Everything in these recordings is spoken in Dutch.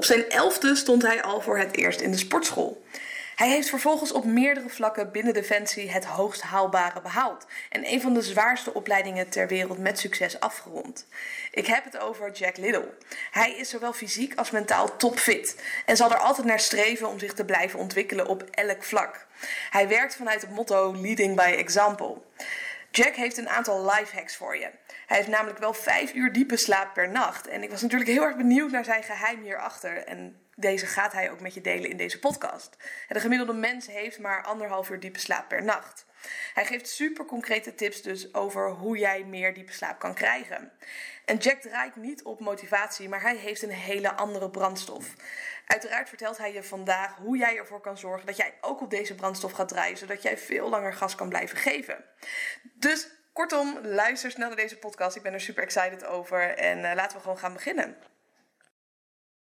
Op zijn elfde stond hij al voor het eerst in de sportschool. Hij heeft vervolgens op meerdere vlakken binnen Defensie het hoogst haalbare behaald en een van de zwaarste opleidingen ter wereld met succes afgerond. Ik heb het over Jack Little. Hij is zowel fysiek als mentaal topfit en zal er altijd naar streven om zich te blijven ontwikkelen op elk vlak. Hij werkt vanuit het motto Leading by Example. Jack heeft een aantal lifehacks voor je. Hij heeft namelijk wel vijf uur diepe slaap per nacht. En ik was natuurlijk heel erg benieuwd naar zijn geheim hierachter. En deze gaat hij ook met je delen in deze podcast. De gemiddelde mens heeft maar anderhalf uur diepe slaap per nacht. Hij geeft super concrete tips dus over hoe jij meer diepe slaap kan krijgen. En Jack draait niet op motivatie, maar hij heeft een hele andere brandstof. Uiteraard vertelt hij je vandaag hoe jij ervoor kan zorgen dat jij ook op deze brandstof gaat draaien, zodat jij veel langer gas kan blijven geven. Dus kortom, luister snel naar deze podcast. Ik ben er super excited over en uh, laten we gewoon gaan beginnen.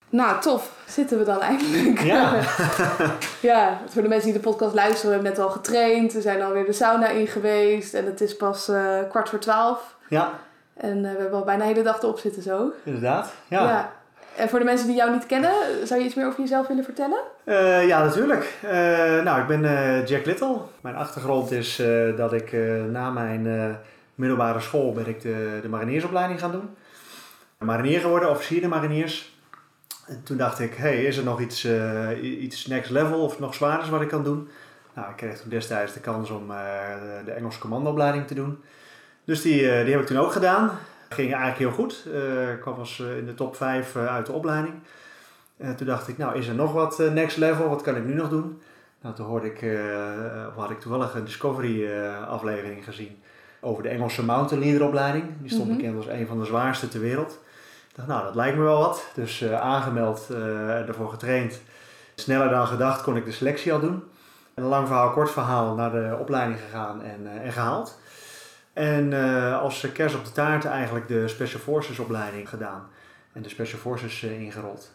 Nou, tof. Zitten we dan eindelijk. Ja. ja, voor de mensen die de podcast luisteren, we hebben net al getraind. We zijn alweer de sauna in geweest. En het is pas uh, kwart voor twaalf. Ja. En uh, we hebben al bijna de hele dag erop zitten zo. Inderdaad, ja. ja. En voor de mensen die jou niet kennen, zou je iets meer over jezelf willen vertellen? Uh, ja, natuurlijk. nou, ik ben Jack Little. Mijn achtergrond is dat ik na mijn middelbare school ben ik de, de mariniersopleiding gaan doen. Marinier geworden, officier de mariniers. En toen dacht ik, hey, is er nog iets, iets next level of nog zwaarders wat ik kan doen? Nou, ik kreeg toen destijds de kans om de Engelse commandoopleiding te doen. Dus die, uh, die heb ik toen ook gedaan. Ging eigenlijk heel goed. ik kwam als in de top 5 uit de opleiding. toen dacht ik, nou, is er nog wat next level? Wat kan ik nu nog doen? Nou, toen hoorde ik, had ik toevallig een Discovery aflevering gezien over de Engelse Mountain Leader opleiding. Die stond bekend als een van de zwaarste ter wereld. Ik dacht, nou, dat lijkt me wel wat. Dus uh, aangemeld uh, en ervoor getraind. Sneller dan gedacht kon ik de selectie al doen. Een lang verhaal, kort verhaal, naar de opleiding gegaan en, uh, en gehaald. En als kerst op de taart eigenlijk de Special Forces opleiding gedaan. En de Special Forces ingerold.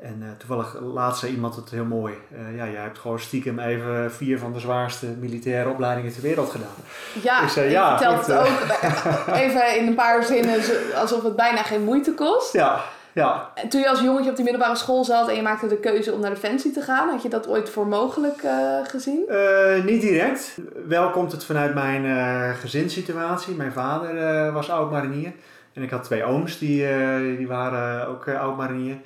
En uh, toevallig laatst zei iemand het heel mooi. Uh, ja, jij hebt gewoon stiekem even vier van de zwaarste militaire opleidingen ter wereld gedaan. Ja, ik zei, ja, het ook even in een paar zinnen alsof het bijna geen moeite kost. Ja, ja. En toen je als jongetje op die middelbare school zat en je maakte de keuze om naar Defensie te gaan, had je dat ooit voor mogelijk uh, gezien? niet direct. Wel komt het vanuit mijn gezinssituatie. Mijn vader was oud-marinier. En ik had twee ooms die, die waren ook oud-marinier.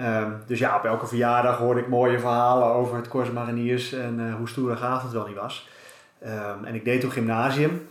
Um, dus ja, op elke verjaardag hoorde ik mooie verhalen over het Corps Mariniers en uh, hoe stoer en gaaf het wel niet was. Um, en ik deed toen gymnasium.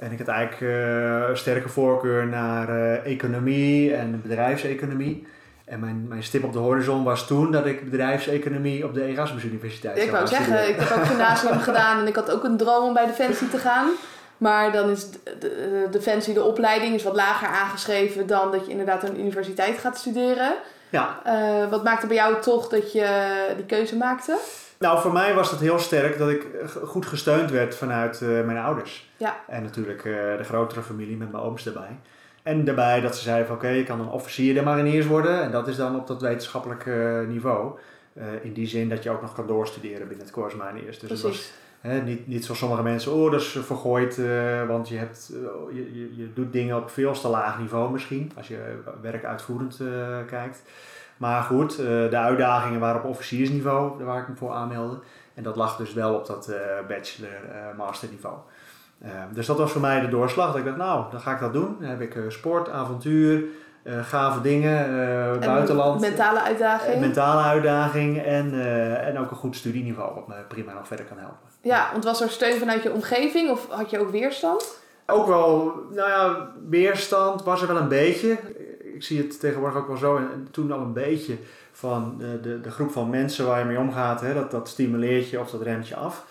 En ik had eigenlijk uh, een sterke voorkeur naar uh, economie en bedrijfseconomie. En mijn, mijn stip op de horizon was toen dat ik bedrijfseconomie op de Erasmus Universiteit Ik wou zeggen, ik heb ook gymnasium gedaan en ik had ook een droom om bij Defensie te gaan. Maar dan is de, de, Defensie, de opleiding, is wat lager aangeschreven dan dat je inderdaad aan een universiteit gaat studeren. Ja. Uh, wat maakte bij jou toch dat je die keuze maakte? Nou, voor mij was het heel sterk dat ik goed gesteund werd vanuit uh, mijn ouders. Ja. En natuurlijk uh, de grotere familie met mijn ooms erbij. En daarbij dat ze zeiden van oké, okay, je kan een officier der mariniers worden. En dat is dan op dat wetenschappelijke niveau. in die zin dat je ook nog kan doorstuderen binnen het Corps Mariniers. Dus Precies. het was Niet, niet zoals sommige mensen, oh dat is vergooid, uh, want je, hebt, uh, je, je, doet dingen op veel te laag niveau misschien, als je werk uitvoerend uh, kijkt. Maar goed, de uitdagingen waren op officiersniveau, waar ik me voor aanmeldde. En dat lag dus wel op dat bachelor-master niveau. dus dat was voor mij de doorslag. Dat ik dacht, nou, dan ga ik dat doen. Dan heb ik sport, avontuur, uh, gave dingen, uh, buitenland. Mentale uitdaging. mentale uitdaging en, uh, en ook een goed studieniveau, wat me prima nog verder kan helpen. Ja, want was er steun vanuit je omgeving of had je ook weerstand? Ook wel, nou ja, weerstand was er wel een beetje. Ik zie het tegenwoordig ook wel zo en toen al een beetje van de, de, de groep van mensen waar je mee omgaat, hè, dat, dat stimuleert je of dat remt je af.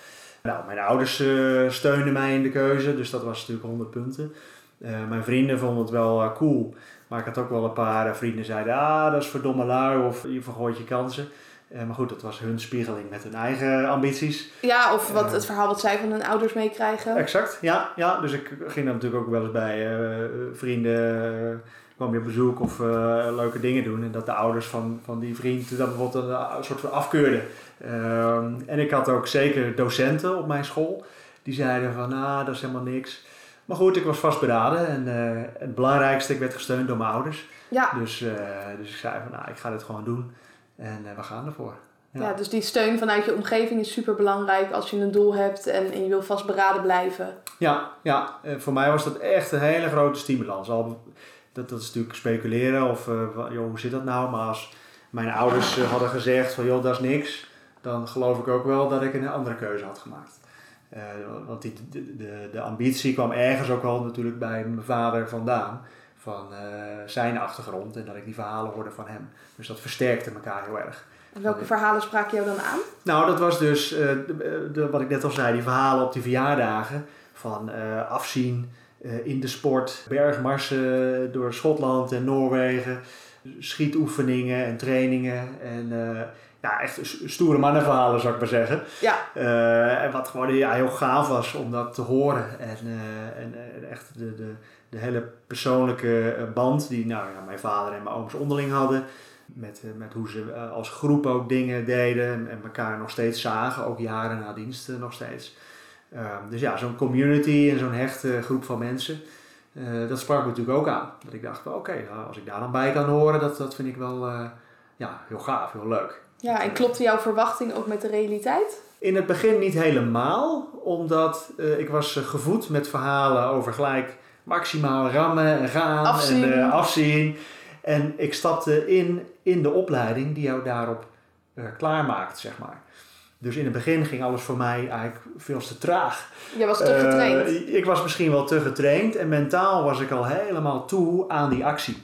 Nou, mijn ouders steunden mij in de keuze, dus dat was natuurlijk 100 punten. mijn vrienden vonden het wel cool. Maar ik had ook wel een paar vrienden die zeiden, ah, dat is verdomme lui of je vergooit je kansen. Uh, maar goed, dat was hun spiegeling met hun eigen ambities. Ja, of wat, uh, het verhaal wat zij van hun ouders meekrijgen. Exact, ja. ja. Dus ik ging dan natuurlijk ook wel eens bij uh, vrienden, kwam je op bezoek of leuke dingen doen. En dat de ouders van, van die vriend dat bijvoorbeeld een, soort van afkeurden. Ehm, en ik had ook zeker docenten op mijn school. Die zeiden van, nou, dat is helemaal niks. Maar goed, ik was vastberaden en uh, het belangrijkste, ik werd gesteund door mijn ouders. Ja. Dus, uh, dus ik zei van, nou, ik ga dit gewoon doen. En uh, we gaan ervoor. Ja. ja. dus die steun vanuit je omgeving is super belangrijk als je een doel hebt en, en je wil vastberaden blijven. Ja, ja. Voor mij was dat echt een hele grote stimulans. Al, dat, dat is natuurlijk speculeren of joh, hoe zit dat nou? Maar als mijn ouders hadden gezegd van joh, dat is niks, dan geloof ik ook wel dat ik een andere keuze had gemaakt. Uh, want die, de, de, de, ambitie kwam ergens ook wel natuurlijk bij mijn vader vandaan. Van uh, zijn achtergrond en dat ik die verhalen hoorde van hem. Dus dat versterkte elkaar heel erg. En welke verhalen spraken jou dan aan? Nou, dat was dus uh, de, de, wat ik net al zei, die verhalen op die verjaardagen. Van afzien in de sport, bergmarsen door Schotland en Noorwegen, schietoefeningen en trainingen. En ja, echt stoere mannenverhalen zou ik maar zeggen. Ja. Uh, en wat gewoon ja, heel gaaf was om dat te horen. En, uh, en, en, echt de, de, de hele persoonlijke eh, band die nou, ja, mijn vader en mijn ooms onderling hadden. Met, met hoe ze als groep ook dingen deden en, en elkaar nog steeds zagen, ook jaren na dienst nog steeds. Uh, dus ja, zo'n community en zo'n hechte groep van mensen, dat sprak me natuurlijk ook aan. Dat ik dacht, oké, okay, nou, als ik daar dan bij kan horen, dat, dat vind ik wel ja, heel gaaf, heel leuk. Ja, en klopte jouw verwachting ook met de realiteit? In het begin niet helemaal, omdat uh, ik was uh, gevoed met verhalen over gelijk maximaal rammen en gaan afzien. en uh, afzien. En ik stapte in, in de opleiding die jou daarop klaarmaakt, zeg maar. Dus in het begin ging alles voor mij eigenlijk veel te traag. Je was te getraind? ik was misschien wel te getraind en mentaal was ik al helemaal toe aan die actie.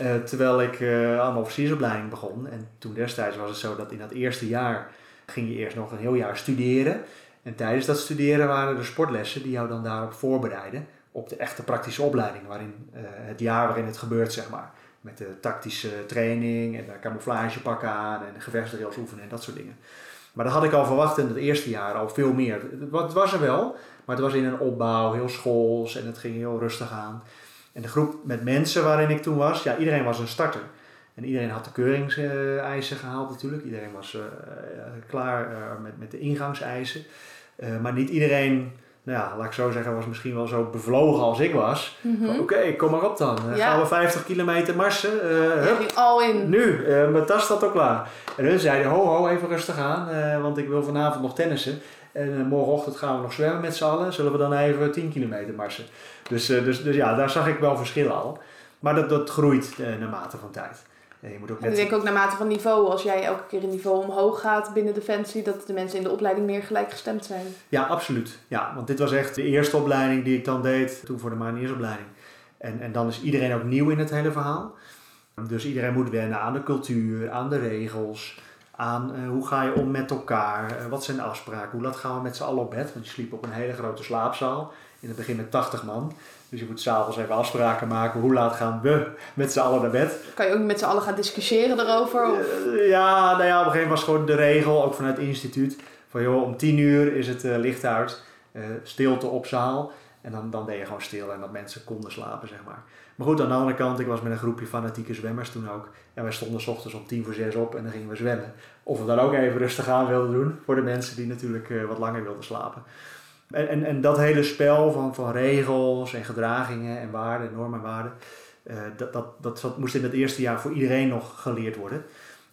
Uh, terwijl ik uh, aan de officiersopleiding begon. En toen destijds was het zo dat in dat eerste jaar ging je eerst nog een heel jaar studeren. En tijdens dat studeren waren er sportlessen die jou dan daarop voorbereiden. Op de echte praktische opleiding, waarin uh, het jaar waarin het gebeurt, zeg maar. Met de tactische training en de camouflagepakken aan en gevechtsdrills oefenen en dat soort dingen. Maar dat had ik al verwacht in het eerste jaar al veel meer. Het was er wel, maar het was in een opbouw, heel schools en het ging heel rustig aan. En de groep met mensen waarin ik toen was, ja, iedereen was een starter. En iedereen had de keuringseisen gehaald natuurlijk. Iedereen was uh, klaar uh, met, met de ingangseisen. Uh, maar niet iedereen, nou ja, laat ik zo zeggen, was misschien wel zo bevlogen als ik was. Mm -hmm. Oké, okay, kom maar op dan. Ja. Gaan we 50 kilometer marsen. hup, al in. Nu, mijn tas staat al klaar. En hun zeiden, ho ho, even rustig aan, want ik wil vanavond nog tennissen. En morgenochtend gaan we nog zwemmen met z'n allen. Zullen we dan even 10 kilometer marsen? Dus, uh, dus, dus ja, daar zag ik wel verschillen al. Maar dat, dat groeit uh, naarmate van tijd. je moet ook net... En ik denk ook naarmate van niveau, als jij elke keer een niveau omhoog gaat binnen Defensie, dat de mensen in de opleiding meer gelijkgestemd zijn. Ja, absoluut. Ja, want dit was echt de eerste opleiding die ik dan deed, toen voor de mariniersopleiding. En, en dan is iedereen ook nieuw in het hele verhaal. Dus iedereen moet wennen aan de cultuur, aan de regels, aan uh, hoe ga je om met elkaar, uh, wat zijn de afspraken, hoe laat gaan we met z'n allen op bed. Want je sliep op een hele grote slaapzaal in het begin met 80 man. Dus je moet s'avonds even afspraken maken. Hoe laat gaan we met z'n allen naar bed? Kan je ook met z'n allen gaan discussiëren erover? Of? Ja, nou ja, op een gegeven moment was gewoon de regel, ook vanuit het instituut. Van joh, om 10 uur is het licht uit, stilte op zaal. En dan, dan deed je gewoon stil en dat mensen konden slapen, zeg maar. Maar goed, aan de andere kant, ik was met een groepje fanatieke zwemmers toen ook. En wij stonden s ochtends om tien voor zes op en dan gingen we zwemmen. Of we dan ook even rustig aan wilden doen voor de mensen die natuurlijk uh, wat langer wilden slapen. En, en, en dat hele spel van, van regels en gedragingen en waarden, normen en waarden, uh, dat, dat, dat, dat moest in het eerste jaar voor iedereen nog geleerd worden.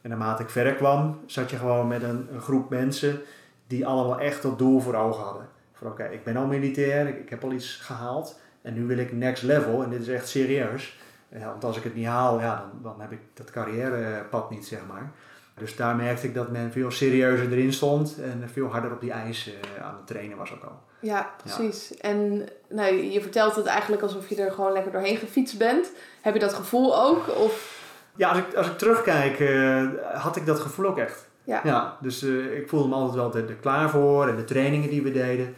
En naarmate ik verder kwam, zat je gewoon met een, een groep mensen die allemaal echt dat doel voor ogen hadden. Van oké, okay, ik ben al militair, ik, ik, heb al iets gehaald en nu wil ik next level en dit is echt serieus. Ja, want als ik het niet haal, ja, dan, dan heb ik dat carrièrepad niet, zeg maar. Dus daar merkte ik dat men veel serieuzer erin stond en veel harder op die eisen uh, aan het trainen was ook al. Ja, precies. En nou, je vertelt het eigenlijk alsof je er gewoon lekker doorheen gefietst bent. Heb je dat gevoel ook? Of? Ja, als ik, als ik terugkijk, uh, had ik dat gevoel ook echt. Ja. ja dus uh, ik voelde me altijd wel er klaar voor en de trainingen die we deden.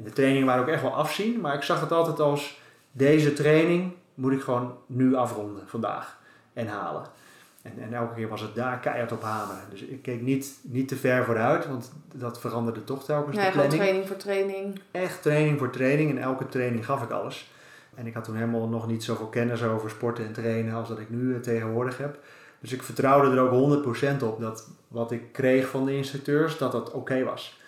En de trainingen waren ook echt wel afzien, maar ik zag het altijd als deze training moet ik gewoon nu afronden vandaag en halen. En, en elke keer was het daar keihard op hameren. Dus ik keek niet, niet te ver vooruit, want dat veranderde toch telkens nee, de planning. training voor training. Echt training voor training. En elke training gaf ik alles. En ik had toen helemaal nog niet zoveel kennis over sporten en trainen als dat ik nu eh, tegenwoordig heb. Dus ik vertrouwde er ook 100% op dat wat ik kreeg van de instructeurs, dat dat oké was.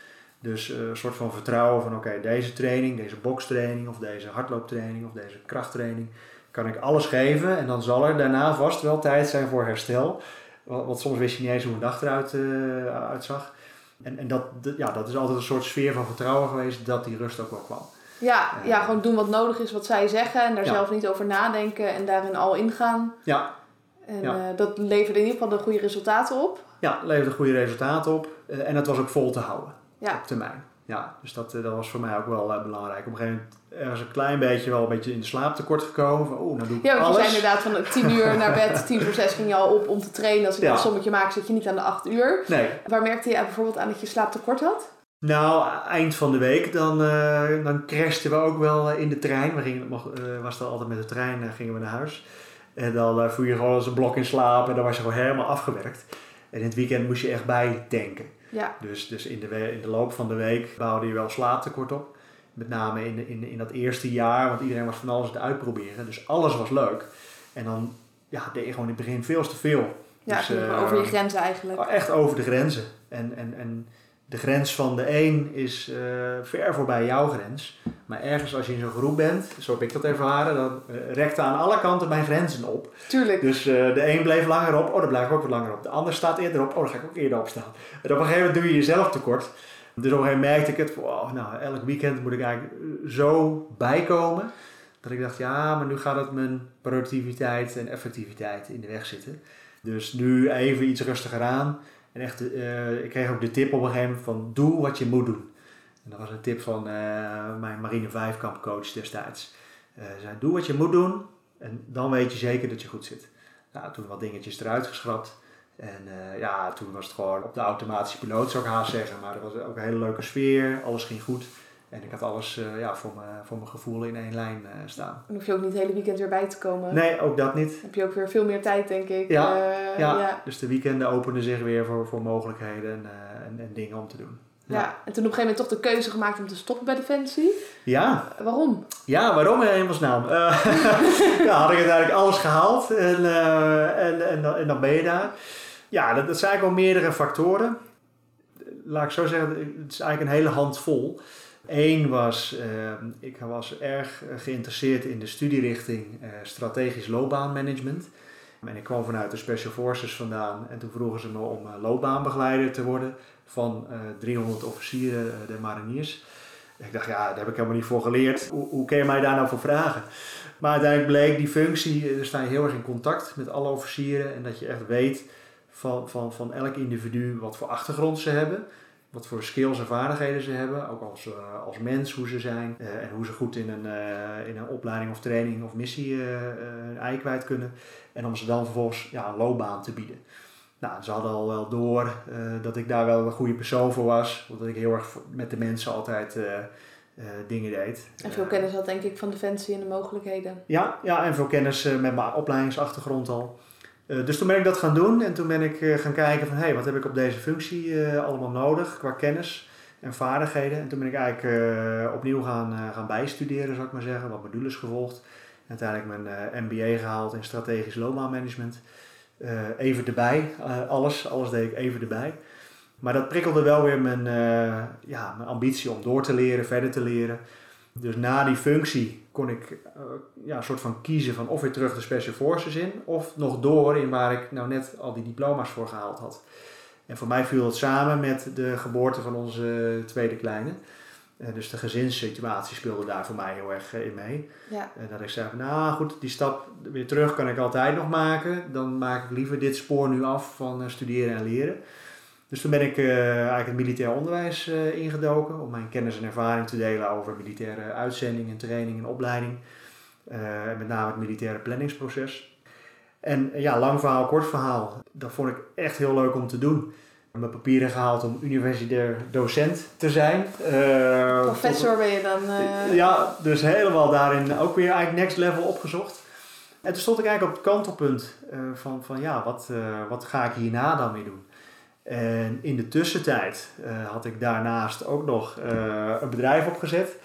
Dus uh, een soort van vertrouwen van oké, deze training, deze bokstraining of deze hardlooptraining of deze krachttraining, kan ik alles geven en dan zal er daarna vast wel tijd zijn voor herstel. Want soms wist je niet eens hoe een dag eruit uh, uitzag. En, en dat, ja, dat is altijd een soort sfeer van vertrouwen geweest dat die rust ook wel kwam. Ja, ja gewoon doen wat nodig is, wat zij zeggen en daar zelf niet over nadenken en daarin al ingaan. Ja. En uh, dat leverde in ieder geval de goede resultaten op. Ja, leverde goede resultaten op en het was ook vol te houden op termijn ja, dus dat, eh, dat was voor mij ook wel uh, belangrijk. Op een gegeven moment ergens een klein beetje wel een beetje in de slaaptekort gekomen. Van, oh, nou doe ik ja, want alles. je zei inderdaad van 10 uur naar bed, 10 voor 6 ging je al op om te trainen. Als ik ja. een sommetje maak, zit je niet aan de 8 uur. Nee. Waar merkte je bijvoorbeeld aan dat je slaaptekort had? Nou, eind van de week dan, uh, dan crashten we ook wel in de trein. We gingen, uh, was dan altijd met de trein, gingen we naar huis. En dan voer je gewoon als een blok in slaap en dan was je gewoon helemaal afgewerkt. En in het weekend moest je echt bijdenken. Ja. Dus, dus in, de in de loop van de week bouwde je wel slaaptekort op. Met name in, in, in dat eerste jaar, want iedereen was van alles te uitproberen. Dus alles was leuk. En dan ja, deed je gewoon in het begin veel te veel. Ja, dus, uh, over je grenzen eigenlijk. Echt over de grenzen. En, en, en de grens van de een is uh, ver voorbij jouw grens. Maar ergens als je in zo'n groep bent, zo heb ik dat ervaren, dan uh, rekte aan alle kanten mijn grenzen op. Tuurlijk. Dus uh, de een bleef langer op, oh dan blijf ik ook wat langer op. De ander staat eerder op, oh dan ga ik ook eerder opstaan. En op een gegeven moment doe je jezelf tekort. Dus op een gegeven moment merkte ik het, wow, nou elk weekend moet ik eigenlijk zo bijkomen. Dat ik dacht, ja, maar nu gaat het mijn productiviteit en effectiviteit in de weg zitten. Dus nu even iets rustiger aan. En echt, uh, ik kreeg ook de tip op een gegeven moment van doe wat je moet doen. En dat was een tip van uh, mijn Marine 5 kampcoach destijds. Uh, zei, doe wat je moet doen en dan weet je zeker dat je goed zit. Nou, toen wat dingetjes eruit geschrapt. En ja, toen was het gewoon op de automatische piloot zou ik haast zeggen. Maar er was ook een hele leuke sfeer, alles ging goed. En ik had alles uh, ja, voor, mijn, voor mijn gevoel in één lijn uh, staan. Dan hoef je ook niet het hele weekend weer bij te komen. Nee, ook dat niet. Dan heb je ook weer veel meer tijd, denk ik. Ja, uh, ja. ja. dus de weekenden openen zich weer voor, voor mogelijkheden en, en, en, dingen om te doen. Ja. ja. en toen op een gegeven moment toch de keuze gemaakt om te stoppen bij Defensie. Ja. waarom? Ja, waarom in hemelsnaam? ja, had ik uiteindelijk alles gehaald en, en, en, dan, en dan ben je daar. Ja, dat, dat zijn eigenlijk wel meerdere factoren. Laat ik zo zeggen, het is eigenlijk een hele hand vol. Eén was, uh, ik was erg geïnteresseerd in de studierichting uh, strategisch loopbaanmanagement. En ik kwam vanuit de Special Forces vandaan en toen vroegen ze me om uh, loopbaanbegeleider te worden van 300 officieren der mariniers. ik dacht, ja, daar heb ik helemaal niet voor geleerd. Hoe, hoe kun je mij daar nou voor vragen? Maar uiteindelijk bleek die functie, er sta je heel erg in contact met alle officieren en dat je echt weet van, van, van elk individu wat voor achtergrond ze hebben wat voor skills en vaardigheden ze hebben, ook als, uh, als mens, hoe ze zijn uh, en hoe ze goed in een, uh, in een opleiding of training of missie een ei kwijt kunnen. En om ze dan vervolgens ja, een loopbaan te bieden. Nou, ze hadden al wel door dat ik daar wel een goede persoon voor was, omdat ik heel erg met de mensen altijd dingen deed. En veel kennis had denk ik van Defensie en de mogelijkheden. Ja, ja en veel kennis met mijn opleidingsachtergrond al. Uh, dus toen ben ik dat gaan doen en toen ben ik uh, gaan kijken van hé, hey, wat heb ik op deze functie uh, allemaal nodig qua kennis en vaardigheden. En toen ben ik eigenlijk opnieuw gaan, gaan bijstuderen, zou ik maar zeggen, wat modules gevolgd. En uiteindelijk mijn MBA gehaald in strategisch loopbaanmanagement. even erbij, alles, alles deed ik even erbij. Maar dat prikkelde wel weer mijn, ja, mijn ambitie om door te leren, verder te leren. Dus na die functie kon ik uh, ja, een soort van kiezen van of weer terug de Special Forces in, of nog door in waar ik nou net al die diploma's voor gehaald had. En voor mij viel het samen met de geboorte van onze tweede kleine. Uh, dus de gezinssituatie speelde daar voor mij heel erg uh, in mee. Ja. En dat ik zei, nou goed, die stap weer terug kan ik altijd nog maken. Dan maak ik liever dit spoor nu af van studeren en leren. Dus toen ben ik uh, eigenlijk het militair onderwijs uh, ingedoken om mijn kennis en ervaring te delen over militaire uitzending en training en opleiding. Uh, met name het militaire planningsproces. En ja, lang verhaal, kort verhaal. Dat vond ik echt heel leuk om te doen. Mijn papieren gehaald om universitair docent te zijn. Professor ben je dan? Ja, dus helemaal daarin ook weer eigenlijk next level opgezocht. En toen stond ik eigenlijk op het kantelpunt van, van ja, wat, wat ga ik hierna dan weer doen? En in de tussentijd uh, had ik daarnaast ook nog uh, een bedrijf opgezet.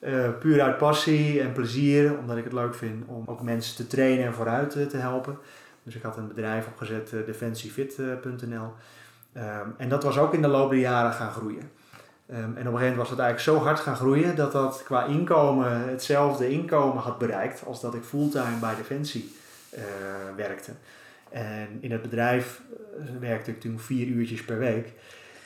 Uh, puur uit passie en plezier, omdat ik het leuk vind om ook mensen te trainen en vooruit te helpen. Dus ik had een bedrijf opgezet, defensiefit.nl. Um, en dat was ook in de loop der jaren gaan groeien. Ehm, en op een gegeven moment was het eigenlijk zo hard gaan groeien dat dat qua inkomen hetzelfde inkomen had bereikt als dat ik fulltime bij Defensie eh, werkte. En in het bedrijf eh, werkte ik toen vier uurtjes per week.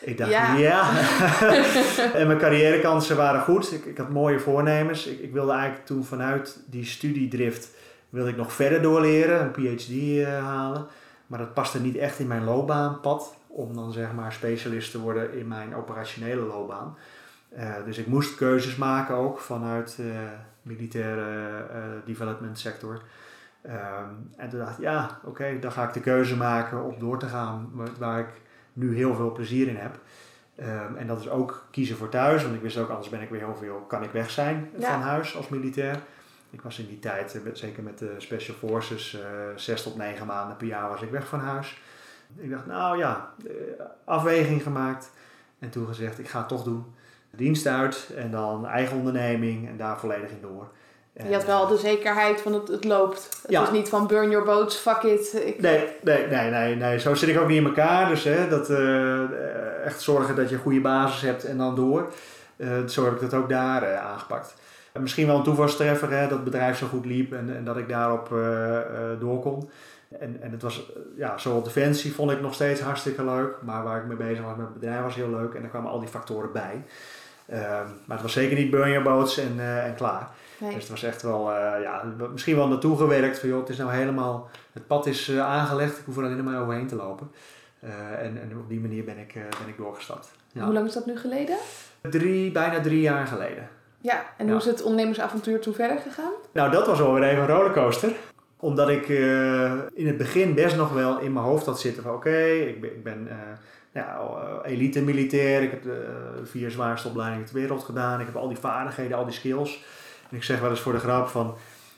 Ik dacht, ja. Ja. en mijn carrièrekansen waren goed. Ik, ik had mooie voornemens. Ik, ik wilde eigenlijk toen vanuit die studiedrift wilde ik nog verder doorleren, een PhD eh, halen. Maar dat paste niet echt in mijn loopbaanpad om dan zeg maar specialist te worden in mijn operationele loopbaan. Eh, dus ik moest keuzes maken ook vanuit de militaire development sector. Ehm, en toen dacht ik, ja, oké, dan ga ik de keuze maken om door te gaan waar ik nu heel veel plezier in heb. Ehm, en dat is ook kiezen voor thuis, want ik wist ook, anders ben ik weer heel veel, kan ik weg zijn Ja. van huis als militair. Ik was in die tijd, eh, zeker met de Special Forces, eh, zes tot negen maanden per jaar was ik weg van huis. Ik dacht, nou ja, eh, afweging gemaakt. En toen gezegd, ik ga het toch doen. Dienst uit en dan eigen onderneming en daar volledig in door. Je had wel de zekerheid van het, het loopt. Het Ja. is niet van burn your boats, fuck it. Ik, Nee, nee, nee, nee, nee, zo zit ik ook niet in elkaar. Dus hè, dat, eh, echt zorgen dat je een goede basis hebt en dan door. Eh, zo heb ik dat ook daar eh, aangepakt. En misschien wel een toevalstreffer hè, dat het bedrijf zo goed liep en, en dat ik daarop eh, eh, door kon. En, en het was, eh, ja, zowel Defensie vond ik nog steeds hartstikke leuk. Maar waar ik mee bezig was met het bedrijf was heel leuk. En er kwamen al die factoren bij. Ehm, maar het was zeker niet burn your boats en, eh, en klaar. nee. Dus het was echt wel, eh, ja, misschien wel naartoe gewerkt van joh, het is nou helemaal, het pad is eh, aangelegd, ik hoef er alleen maar overheen te lopen. En, en op die manier ben ik, ben ik doorgestapt. Ja. Hoe lang is dat nu geleden? Drie, bijna drie jaar geleden. Ja, en Ja. hoe is het ondernemersavontuur toen verder gegaan? Nou, dat was wel weer even een rollercoaster. Omdat ik in het begin best nog wel in mijn hoofd had zitten van oké, ik ben, ik ben ja, eh, elite militair, ik heb de eh, vier zwaarste opleidingen ter wereld gedaan, ik heb al die vaardigheden, al die skills. En ik zeg wel eens voor de grap van,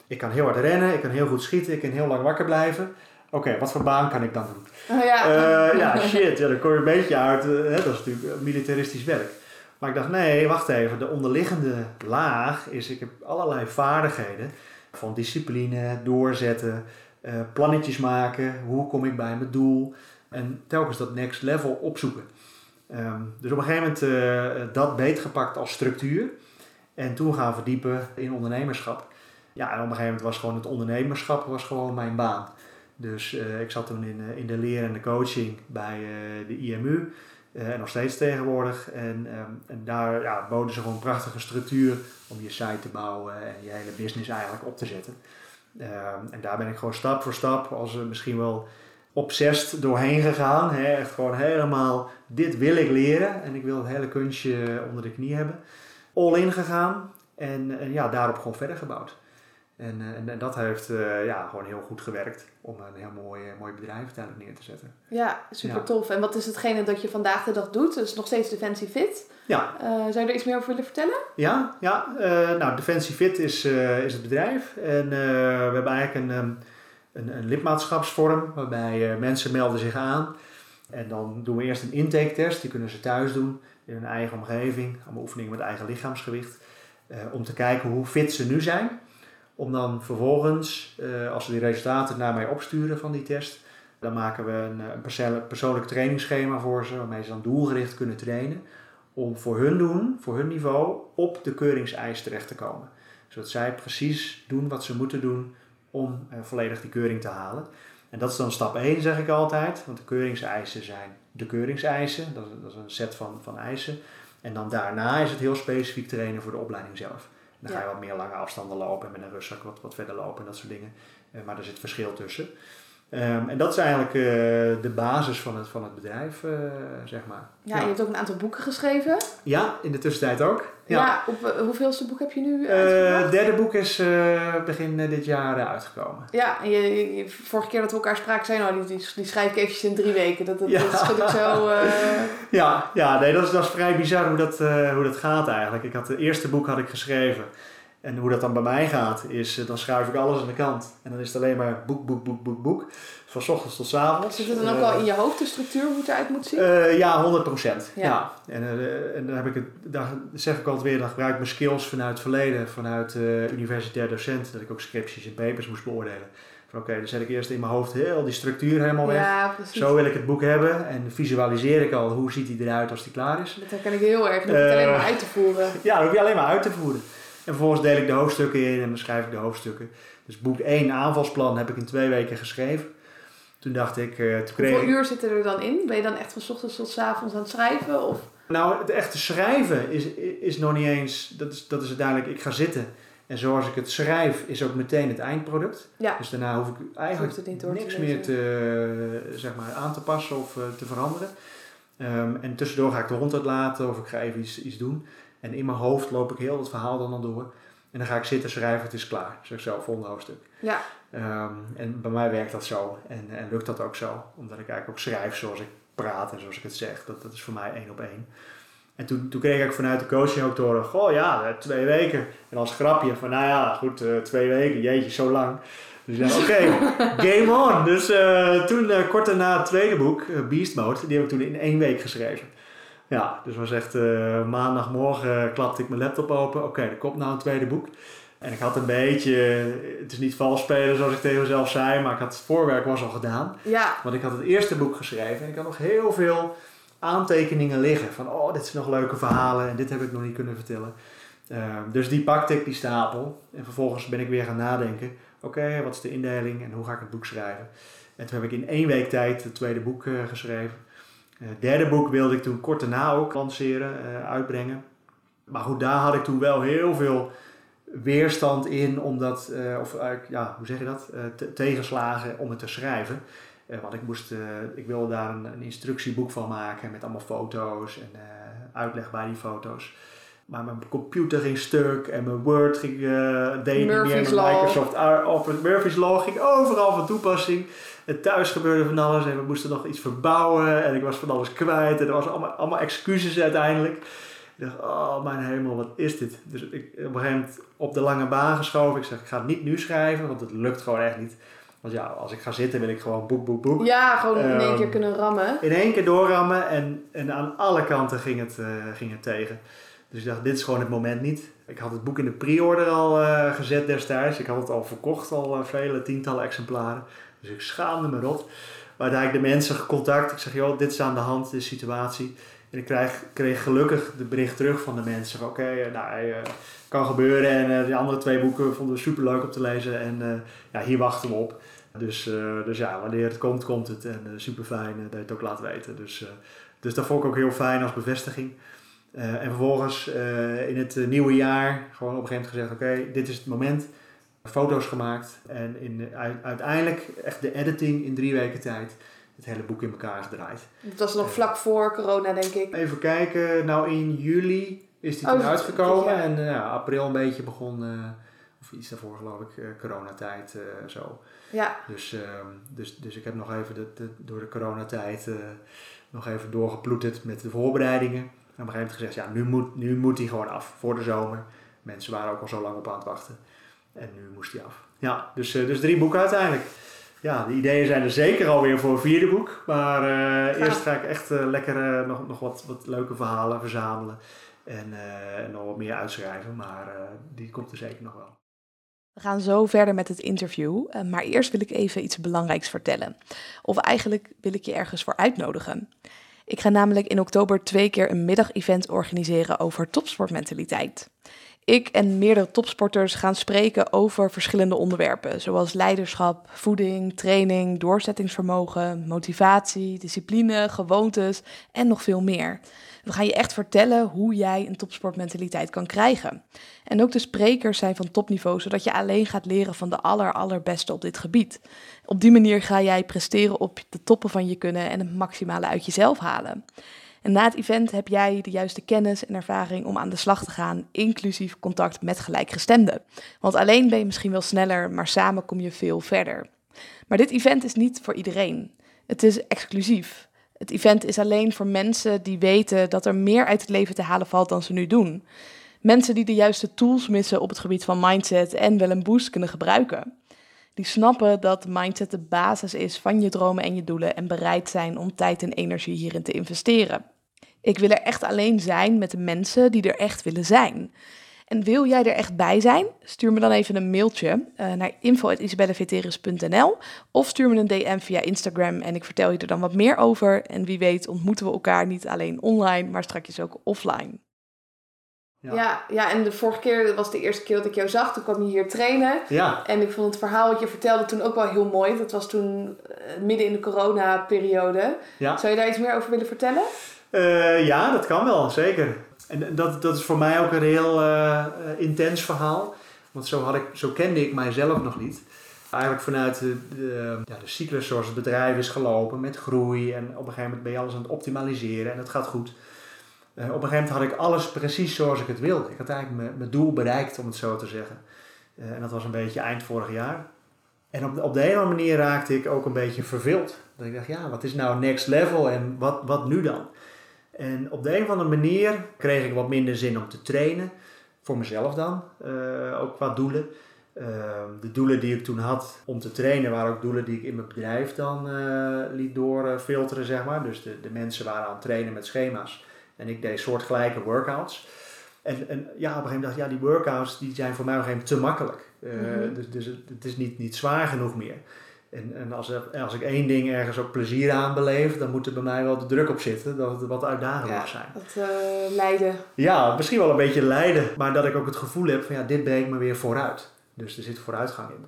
ik kan heel hard rennen, ik kan heel goed schieten, ik kan heel lang wakker blijven. Oké, wat voor baan kan ik dan doen? Oh, ja. Eh, ja, shit, ja, dan kom je een beetje uit. hè, dat is natuurlijk militaristisch werk. Maar ik dacht, nee, wacht even. De onderliggende laag is, ik heb allerlei vaardigheden. Van discipline, doorzetten, eh, plannetjes maken. Hoe kom ik bij mijn doel? En telkens dat next level opzoeken. Ehm, dus op een gegeven moment eh, dat beetgepakt als structuur. En toen gaan verdiepen in ondernemerschap. Ja, en op een gegeven moment was gewoon het ondernemerschap was gewoon mijn baan. Dus eh, ik zat toen in, in de leer en de coaching bij de IMU. en nog steeds tegenwoordig. En, ehm, en daar ja, boden ze gewoon een prachtige structuur om je site te bouwen en je hele business eigenlijk op te zetten. Ehm, en daar ben ik gewoon stap voor stap, als misschien wel obsessed doorheen gegaan. Hè? Echt gewoon helemaal, dit wil ik leren en ik wil het hele kunstje onder de knie hebben. All in gegaan en, en ja, daarop gewoon verder gebouwd. En, eh, en, en dat heeft eh, ja, gewoon heel goed gewerkt om een heel mooi, eh, mooi bedrijf uiteindelijk neer te zetten. ja, super Ja. tof. En wat is hetgene dat je vandaag de dag doet? Dus nog steeds Defensie Fit. Ja, zou je er iets meer over willen vertellen? ja, ja nou Defensie Fit is, is het bedrijf. En we hebben eigenlijk een, ehm, een, een lidmaatschapsvorm waarbij eh, mensen melden zich aan. En dan doen we eerst een intake test, die kunnen ze thuis doen in hun eigen omgeving, allemaal oefeningen met eigen lichaamsgewicht. eh, om te kijken hoe fit ze nu zijn. Om dan vervolgens, eh, als ze die resultaten naar mij opsturen van die test, dan maken we een, persoonlijk trainingsschema voor ze, waarmee ze dan doelgericht kunnen trainen. Om voor hun doen, voor hun niveau, op de keuringseis terecht te komen. Zodat zij precies doen wat ze moeten doen om eh, volledig die keuring te halen. En dat is dan stap 1, zeg ik altijd. Want de keuringseisen zijn de keuringseisen. Dat is, dat is een set van, van eisen. En dan daarna is het heel specifiek trainen voor de opleiding zelf. Dan ga je Ja. wat meer lange afstanden lopen en met een rugzak wat, wat verder lopen en dat soort dingen. Eh, maar er zit verschil tussen. Ehm, en dat is eigenlijk eh, de basis van het, van het bedrijf, eh, zeg maar. Ja, je hebt ook een aantal boeken geschreven. Ja, in de tussentijd ook. Ja, op, eh, hoeveelste boek heb je nu uitgebracht? het derde boek is begin dit jaar uitgekomen. Ja, en je, vorige keer dat we elkaar spraken, zei je, nou, die, die, schrijf ik eventjes in drie weken. Dat, dat, Ja. dat schud ik zo... Ja, ja nee, dat, is, dat is vrij bizar hoe dat, hoe dat gaat eigenlijk. Ik had, het eerste boek had ik geschreven. En hoe dat dan bij mij gaat, is eh, dan schuif ik alles aan de kant. En dan is het alleen maar boek, boek, boek, boek, boek. Van 's ochtends tot 's avonds. Zit het dan ook Eh, al in je hoofd, de structuur, hoe het eruit moet zien? Eh, ja, 100 procent. Ja. Ja. En, eh, en dan heb ik het, daar zeg ik altijd weer, dan gebruik ik mijn skills vanuit het verleden, vanuit eh universitair docent, dat ik ook scripties en papers moest beoordelen. Oké, dan zet ik eerst in mijn hoofd heel die structuur helemaal weg. Ja. Zo wil ik het boek hebben en visualiseer ik al hoe ziet hij eruit als hij klaar is. Dat herken ik heel erg. Dan hoef je het alleen maar Eh, uit te voeren. Ja, dat hoef je alleen maar uit te voeren. En vervolgens deel ik de hoofdstukken in en dan schrijf ik de hoofdstukken. Dus boek 1, aanvalsplan, heb ik in twee weken geschreven. Toen dacht ik, eh, toen kreeg Hoeveel uur zitten er dan in? Ben je dan echt van 's ochtends tot 's avonds aan het schrijven? Of? Nou, het echte schrijven is, is nog niet eens, dat is, dat is uiteindelijk, ik ga zitten. En zoals ik het schrijf, is ook meteen het eindproduct. Ja. Dus daarna hoef ik eigenlijk te niks lezen. meer te, eh, zeg maar, aan te passen of eh, te veranderen. Ehm, en tussendoor ga ik de hond uitlaten of ik ga even iets, iets doen. En in mijn hoofd loop ik heel het verhaal dan al door. En dan ga ik zitten schrijven, het is klaar. Zeg ik zo, volgende hoofdstuk. Ja, Ehm, en bij mij werkt dat zo. En, en lukt dat ook zo. Omdat ik eigenlijk ook schrijf zoals ik praat en zoals ik het zeg. Dat, dat is voor mij één op één. En toen, toen kreeg ik vanuit de coaching ook horen, goh ja, eh, twee weken. En als grapje van, nou ja, goed, eh, twee weken, jeetje, zo lang. Dus ik dacht, oké, game on. Dus eh, toen, kort daarna het tweede boek, Beast Mode, die heb ik toen in één week geschreven. Ja, dus was echt eh, maandagmorgen klapte ik mijn laptop open. Oké, er komt nou een tweede boek. En ik had een beetje, het is niet vals spelen zoals ik tegen mezelf zei, maar ik had het voorwerk was al gedaan. ja, Want ik had het eerste boek geschreven en ik had nog heel veel aantekeningen liggen. Van, oh, dit zijn nog leuke verhalen en dit heb ik nog niet kunnen vertellen. Ehm, dus die pakte ik, die stapel. En vervolgens ben ik weer gaan nadenken. Oké, wat is de indeling en hoe ga ik het boek schrijven? En toen heb ik in één week tijd het tweede boek eh, geschreven. Eh, Het derde boek wilde ik toen kort daarna ook lanceren, eh, uitbrengen. Maar goed, daar had ik toen wel heel veel weerstand in, omdat, eh, of ja, hoe zeg je dat? Eh, te- tegenslagen om het te schrijven. Eh, want ik, moest, eh, ik wilde daar een, een instructieboek van maken met allemaal foto's en eh, uitleg bij die foto's. Maar mijn computer ging stuk en mijn Word ging, eh deed niet meer. Microsoft Office, Murphy's Law ging overal van toepassing. En thuis gebeurde van alles en we moesten nog iets verbouwen en ik was van alles kwijt. En er was allemaal, allemaal excuses uiteindelijk. Ik dacht, oh mijn hemel, wat is dit? Dus ik op een gegeven moment op de lange baan geschoven. Ik zeg, ik ga het niet nu schrijven, want het lukt gewoon echt niet. Want ja, als ik ga zitten wil ik gewoon boek, boek, boek. ja, gewoon in één Ehm, keer kunnen rammen. In één keer doorrammen en, en aan alle kanten ging het, eh, ging het tegen. Dus ik dacht, dit is gewoon het moment niet. Ik had het boek in de pre-order al eh, gezet destijds. Ik had het al verkocht, al eh, vele tientallen exemplaren. Dus ik schaamde me rot. Maar daar ik de mensen gecontact. Ik zeg, joh, dit is aan de hand, de situatie. En ik kreeg, kreeg gelukkig de bericht terug van de mensen. Oké, eh, nou, eh, kan gebeuren. En eh, die andere twee boeken vonden we super leuk om te lezen. En ja, hier wachten we op. Dus, dus ja, wanneer het komt, komt het. En super fijn dat je het ook laat weten. Dus, dus dat vond ik ook heel fijn als bevestiging. En vervolgens in het nieuwe jaar gewoon op een gegeven moment gezegd: Oké, dit is het moment. Foto's gemaakt. En in, uiteindelijk echt de editing in drie weken tijd. Het hele boek in elkaar gedraaid. Dat was nog vlak voor corona, denk ik. Even kijken, nou in juli is die Oh, uitgekomen. ja. En eh, ja, april een beetje begon, eh, of iets daarvoor geloof ik, eh, coronatijd eh, zo. Ja, Dus, ehm, dus, dus ik heb nog even de, de- door de coronatijd eh, nog even doorgeploeterd met de voorbereidingen. En op een gegeven moment gezegd, ja, nu moet, nu moet hij gewoon af voor de zomer. Mensen waren ook al zo lang op aan het wachten. En nu moest hij af. Ja, dus, eh, dus drie boeken uiteindelijk. Ja, de ideeën zijn er zeker alweer voor een vierde boek. Maar eh, eerst ga ik echt eh, lekker nog, nog wat, wat leuke verhalen verzamelen. En, en nog wat meer uitschrijven. Maar die komt er zeker nog wel. We gaan zo verder met het interview, maar eerst wil ik even iets belangrijks vertellen. Of eigenlijk wil ik je ergens voor uitnodigen. Ik ga namelijk in oktober twee keer een middagevent organiseren over topsportmentaliteit. Ik en meerdere topsporters gaan spreken over verschillende onderwerpen, zoals leiderschap, voeding, training, doorzettingsvermogen, motivatie, discipline, gewoontes en nog veel meer. We gaan je echt vertellen hoe jij een topsportmentaliteit kan krijgen. En ook de sprekers zijn van topniveau, zodat je alleen gaat leren van de aller, allerbeste op dit gebied. Op die manier ga jij presteren op de toppen van je kunnen en het maximale uit jezelf halen. Na het event heb jij de juiste kennis en ervaring om aan de slag te gaan, inclusief contact met gelijkgestemden. Want alleen ben je misschien wel sneller, maar samen kom je veel verder. Maar dit event is niet voor iedereen. Het is exclusief. Het event is alleen voor mensen die weten dat er meer uit het leven te halen valt dan ze nu doen. Mensen die de juiste tools missen op het gebied van mindset en wel een boost kunnen gebruiken. Die snappen dat mindset de basis is van je dromen en je doelen en bereid zijn om tijd en energie hierin te investeren. Ik wil er echt alleen zijn met de mensen die er echt willen zijn. En wil jij er echt bij zijn? Stuur me dan even een mailtje uh, naar info.isabelleveteris.nl of stuur me een DM via Instagram en ik vertel je er dan wat meer over. En wie weet ontmoeten we elkaar niet alleen online, maar straks ook offline. Ja. ja. Ja, en de vorige keer, dat was de eerste keer dat ik jou zag. Toen kwam je hier trainen. Ja. En ik vond het verhaal wat je vertelde toen ook wel heel mooi. Dat was toen uh, midden in de corona-periode. Ja. Zou je daar iets meer over willen vertellen? Uh, ja, dat kan wel, zeker. En dat, dat is voor mij ook een heel uh, intens verhaal. Want zo, had ik, zo kende ik mijzelf nog niet. Eigenlijk vanuit de, ja, de cyclus zoals het bedrijf is gelopen met groei. En op een gegeven moment ben je alles aan het optimaliseren en het gaat goed. Op een gegeven moment had ik alles precies zoals ik het wilde. Ik had eigenlijk mijn, doel bereikt, om het zo te zeggen. En dat was een beetje eind vorig jaar. En op de, op de ene manier raakte ik ook een beetje verveeld. Dat ik dacht, ja, wat is nou next level en wat, wat nu dan? En op de een of andere manier kreeg ik wat minder zin om te trainen. Voor mezelf dan, uh, ook qua doelen. de doelen die ik toen had om te trainen waren ook doelen die ik in mijn bedrijf dan liet doorfilteren, zeg maar. Dus de, de mensen waren aan het trainen met schema's. En ik deed soortgelijke workouts. En, en ja, op een gegeven moment dacht ik, ja, die workouts die zijn voor mij op een gegeven moment te makkelijk. Uh, Dus, dus het is niet, niet zwaar genoeg meer. En, en als, er, als ik één ding ergens ook plezier aan beleef, dan moet er bij mij wel de druk op zitten dat het wat uitdagend ja, mag zijn. Dat uh, eh, lijden. Ja, misschien wel een beetje lijden, maar dat ik ook het gevoel heb van ja, dit brengt me weer vooruit. Dus er zit vooruitgang in.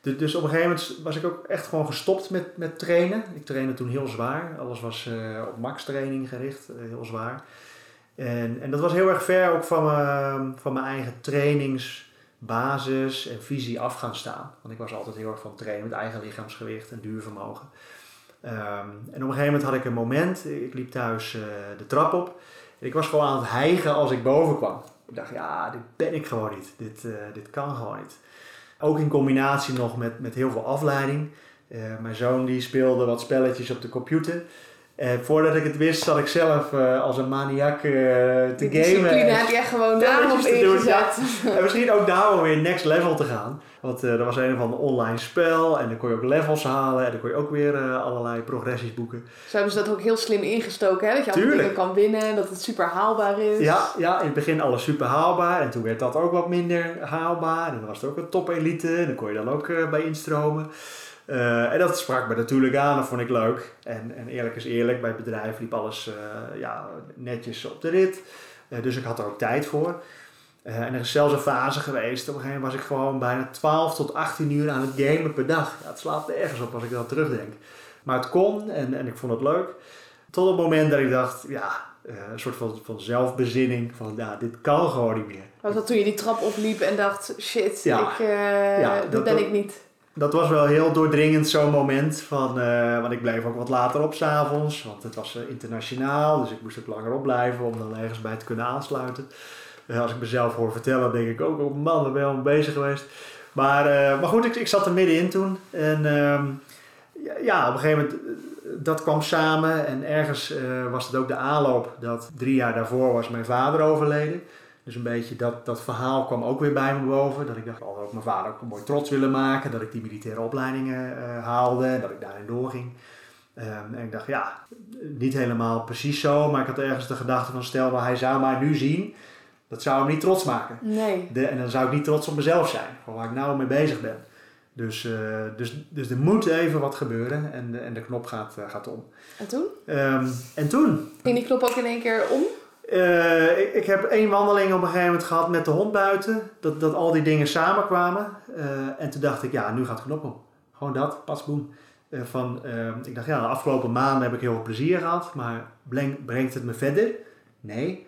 Dus, dus op een gegeven moment was ik ook echt gewoon gestopt met, met trainen. Ik trainde toen heel zwaar. Alles was uh, op max training gericht, uh, heel zwaar. En, en dat was heel erg ver ook van, van mijn eigen trainingsbasis en visie af gaan staan. Want ik was altijd heel erg van trainen met eigen lichaamsgewicht en duurvermogen. Um, en op een gegeven moment had ik een moment, ik liep thuis uh, de trap op. Ik was gewoon aan het hijgen als ik boven kwam. Ik dacht, ja, dit ben ik gewoon niet. Dit, dit kan gewoon niet. Ook in combinatie nog met, met heel veel afleiding. Uh, mijn zoon die speelde wat spelletjes op de computer. En uh, voordat ik het wist, zat ik zelf uh, als een maniak uh, te Die gamen. discipline heb je gewoon daarop ingezet. Ja. en misschien ook daarom weer next level te gaan. Want er was een of ander online spel en dan kon je ook levels halen en dan kon je ook weer allerlei progressies boeken. Zo hebben ze dat ook heel slim ingestoken, hè? dat je allemaal dingen kan winnen en dat het super haalbaar is. Ja, ja, in het begin alles super haalbaar en toen werd dat ook wat minder haalbaar. En dan was het ook een top elite en dan kon je dan ook bij instromen. Uh, en dat sprak me natuurlijk aan, dat vond ik leuk. En, en eerlijk is eerlijk, bij het bedrijf liep alles uh, ja, netjes op de rit. Uh, dus ik had er ook tijd voor. en er is zelfs een fase geweest, op een gegeven moment was ik gewoon bijna 12 tot 18 uur aan het gamen per dag. Ja, het slaat ergens op als ik dat terugdenk. Maar het kon en, en ik vond het leuk. Tot het moment dat ik dacht, ja, een soort van, van zelfbezinning. Van ja, dit kan gewoon niet meer. Was dat toen je die trap opliep en dacht, shit, ja, ik, ja, dit ben ik niet dat was wel heel doordringend zo'n moment. Van, uh, want ik bleef ook wat later op s'avonds. Want het was uh, internationaal. Dus ik moest ook langer opblijven om dan ergens bij te kunnen aansluiten. Uh, als ik mezelf hoor vertellen, denk ik ook, oh man, daar ben je al bezig geweest. Maar, maar goed, ik, ik zat er middenin toen. En ehm, ja, op een gegeven moment, dat kwam samen. En ergens was het ook de aanloop dat drie jaar daarvoor was mijn vader overleden. Dus een beetje dat, dat verhaal kwam ook weer bij me boven. Dat ik dacht, ik had ook mijn vader ook mooi trots willen maken. Dat ik die militaire opleidingen uh, haalde en dat ik daarin doorging. Um, en ik dacht, ja, niet helemaal precies zo. Maar ik had ergens de gedachte van, stel maar hij zou mij nu zien. Dat zou hem niet trots maken. Nee. De, en dan zou ik niet trots op mezelf zijn. Van waar ik nou mee bezig ben. Dus, uh, dus, dus er moet even wat gebeuren en de, en de knop gaat, uh, gaat om. En toen? Um, en toen? Ging die knop ook in één keer om? Uh, ik, ik, heb één wandeling op een gegeven moment gehad met de hond buiten. Dat, dat al die dingen samenkwamen. Uh, en toen dacht ik, ja, nu gaat het knop. Gewoon dat, pas boem. Uh, van, ik dacht, ja, de afgelopen maanden heb ik heel veel plezier gehad. Maar breng, brengt het me verder? Nee.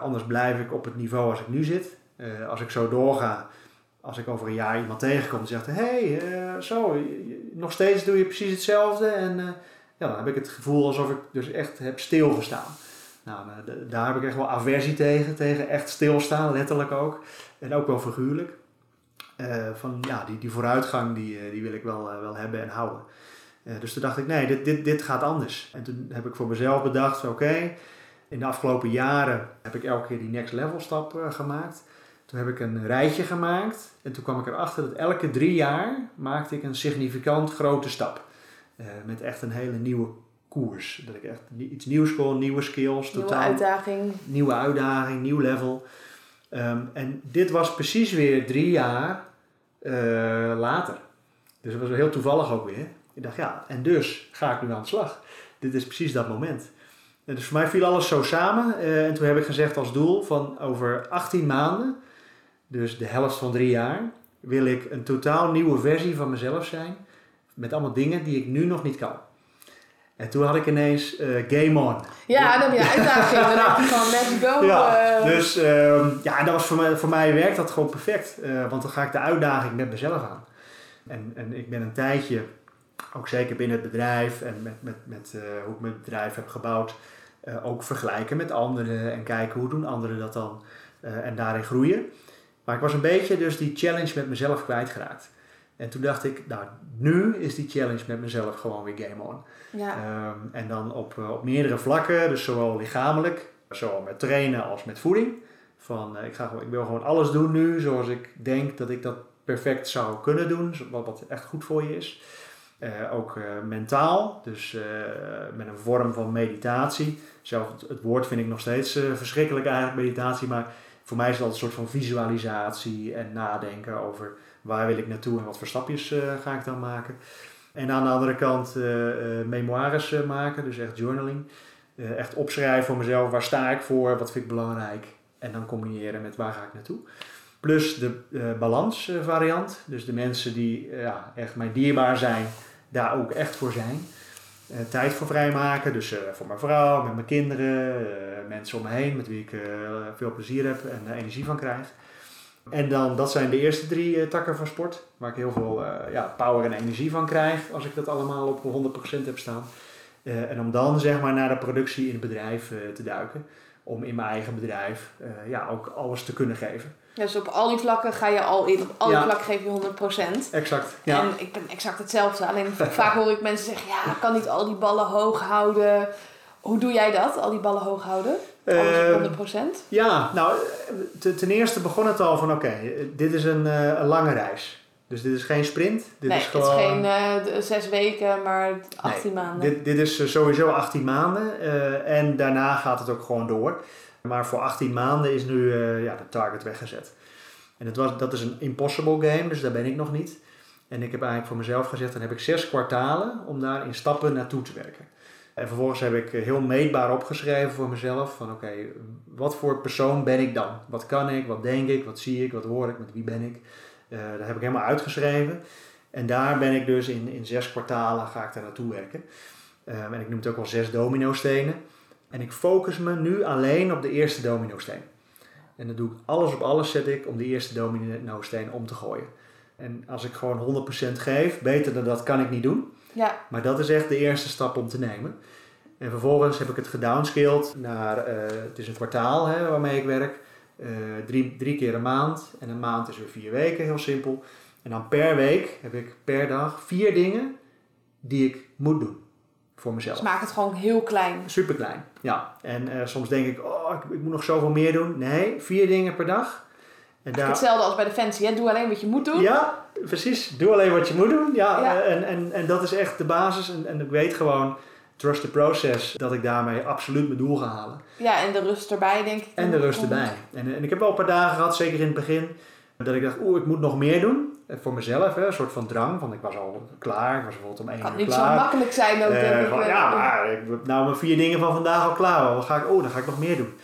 anders blijf ik op het niveau als ik nu zit. als ik zo doorga, als ik over een jaar iemand tegenkom en zegt... Hey, zo, nog steeds doe je precies hetzelfde. En ja, dan heb ik het gevoel alsof ik dus echt heb stilgestaan. Nou, daar heb ik echt wel aversie tegen, tegen echt stilstaan, letterlijk ook. En ook wel figuurlijk. Uh, van ja, die, die vooruitgang die, eh, die wil ik wel, uh, wel hebben en houden. Dus toen dacht ik, nee, dit, dit, dit gaat anders. En toen heb ik voor mezelf bedacht, oké, in de afgelopen jaren heb ik elke keer die next level stap gemaakt. Toen heb ik een rijtje gemaakt en toen kwam ik erachter dat elke drie jaar maakte ik een significant grote stap. met echt een hele nieuwe koers. Dat ik echt iets nieuws kon, nieuwe skills. Nieuwe totaal, uitdaging. Nieuwe uitdaging, nieuw level. Ehm, en dit was precies weer drie jaar later. Dus dat was heel toevallig ook weer. Ik dacht, ja, en dus ga ik nu aan de slag. Dit is precies dat moment. En dus voor mij viel alles zo samen. en toen heb ik gezegd als doel van over 18 maanden, dus de helft van drie jaar, wil ik een totaal nieuwe versie van mezelf zijn. Met allemaal dingen die ik nu nog niet kan. En toen had ik ineens uh, Game On. Ja, dan heb je uitdaging. dan heb je van let's go. Ja, uh... dus uh, ja, dat was voor mij, voor mij werkt dat gewoon perfect. Eh, want dan ga ik de uitdaging met mezelf aan. En, en ik ben een tijdje, ook zeker binnen het bedrijf en met, met, met hoe ik mijn bedrijf heb gebouwd, ook vergelijken met anderen en kijken hoe doen anderen dat dan en daarin groeien. Maar ik was een beetje dus die challenge met mezelf kwijtgeraakt. En toen dacht ik, nou, nu is die challenge met mezelf gewoon weer game on. Ja. Ehm, en dan op, eh, op meerdere vlakken, dus zowel lichamelijk, zowel met trainen als met voeding. Van, uh, ik, ga, ik wil gewoon alles doen nu zoals ik denk dat ik dat perfect zou kunnen doen, wat, wat echt goed voor je is. Uh, ook mentaal, dus met een vorm van meditatie. Zelf het, het woord vind ik nog steeds verschrikkelijk eigenlijk, meditatie, maar voor mij is altijd een soort van visualisatie en nadenken over waar wil ik naartoe en wat voor stapjes uh, ga ik dan maken. En aan de andere kant uh, memoires maken, dus echt journaling. echt opschrijven voor mezelf, waar sta ik voor, wat vind ik belangrijk. En dan combineren met waar ga ik naartoe. Plus de balansvariant, dus de mensen die ja, echt mij dierbaar zijn, daar ook echt voor zijn. Uh, tijd voor vrijmaken. Dus uh, voor mijn vrouw, met mijn kinderen, uh, mensen om me heen met wie ik veel plezier heb en energie van krijg. En dan, dat zijn de eerste drie takken van sport, waar ik heel veel ja, power en energie van krijg als ik dat allemaal op 100% heb staan. en om dan zeg maar naar de productie in het bedrijf te duiken, om in mijn eigen bedrijf ja, ook alles te kunnen geven. Dus op al die vlakken ga je al in. Op al die vlakken geef je 100%. Exact. Ja. En ik ben exact hetzelfde. Alleen vaak hoor ik mensen zeggen: ja, ik kan niet al die ballen hoog houden. Hoe doe jij dat, al die ballen hoog houden? Alles op 100%? Ehm, ja, nou, ten eerste begon het al van: oké, dit is een, uh, een lange reis. Dus dit is geen sprint. Dit nee, is gewoon... het is geen uh, zes weken, maar 18 nee, maanden. Dit, dit is sowieso 18 maanden. Uh, en daarna gaat het ook gewoon door. Maar voor 18 maanden is nu uh, ja, de target weggezet. En het was, dat is een impossible game, dus daar ben ik nog niet. En ik heb eigenlijk voor mezelf gezegd, dan heb ik zes kwartalen om daar in stappen naartoe te werken. En vervolgens heb ik heel meetbaar opgeschreven voor mezelf van oké, wat voor persoon ben ik dan? Wat kan ik, wat denk ik, wat zie ik, wat hoor ik, met wie ben ik? Uh, dat heb ik helemaal uitgeschreven. En daar ben ik dus in, in zes kwartalen ga ik daar naartoe werken. Uh, en ik noem het ook wel zes domino-stenen. En ik focus me nu alleen op de eerste domino-steen. En dan doe ik alles op alles zet ik om die eerste domino-steen om te gooien. En als ik gewoon 100% geef, beter dan dat kan ik niet doen. Ja. Maar dat is echt de eerste stap om te nemen. En vervolgens heb ik het gedownscaled naar, uh, het is een kwartaal hè, waarmee ik werk. Uh, drie, drie keer een maand. En een maand is weer vier weken, heel simpel. En dan per week heb ik per dag vier dingen die ik moet doen voor mezelf. Dus maak het gewoon heel klein. Super klein, ja. En uh, soms denk ik, oh, ik, ik, moet nog zoveel meer doen. Nee, vier dingen per dag. En daar... Hetzelfde als bij Defensie, hè? doe alleen wat je moet doen. Ja, precies. Doe alleen wat je moet doen. Ja, ja. Uh, en, en, en dat is echt de basis. En, en ik weet gewoon, trust the process, dat ik daarmee absoluut mijn doel ga halen. Ja, en de rust erbij, denk ik. En de rust erbij. En, en ik heb wel een paar dagen gehad, zeker in het begin, dat ik dacht, oeh, ik moet nog meer doen. Eh, voor mezelf, hè, een soort van drang. Want ik was al klaar. Ik was bijvoorbeeld om één uur klaar. Het kan niet zo makkelijk zijn ook, uh, denk ik. Van, ja, maar ik heb nou mijn vier dingen van vandaag al klaar. Dan ga ik, oh, dan ga ik nog meer doen.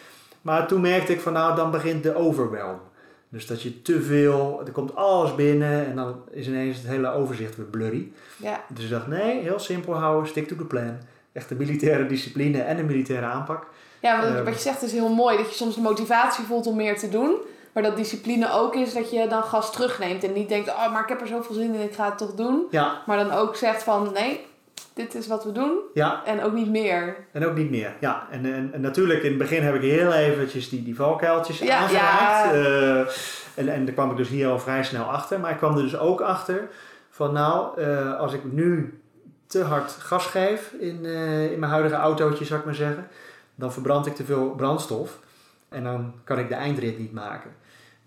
Maar toen merkte ik van, nou, dan begint de overwhelm. Dus dat je te veel, er komt alles binnen en dan is ineens het hele overzicht weer blurry. Ja. Dus ik dacht, nee, heel simpel houden, stick to the plan. Echt de militaire discipline en de militaire aanpak. Ja, wat, uh, wat je zegt is heel mooi. Dat je soms de motivatie voelt om meer te doen. Maar dat discipline ook is dat je dan gas terugneemt. En niet denkt, oh, maar ik heb er zoveel zin in, ik ga het toch doen. Ja. Maar dan ook zegt van, nee, dit is wat we doen. Ja. En ook niet meer. En ook niet meer, ja. En, en, en natuurlijk, in het begin heb ik heel eventjes die, die valkuiltjes ja, aangeraakt. Ja. Uh, en, en daar kwam ik dus hier al vrij snel achter. Maar ik kwam er dus ook achter van, nou, uh, als ik nu te hard gas geef in, uh, in mijn huidige autootje, zou ik maar zeggen. Dan verbrand ik te veel brandstof. En dan kan ik de eindrit niet maken.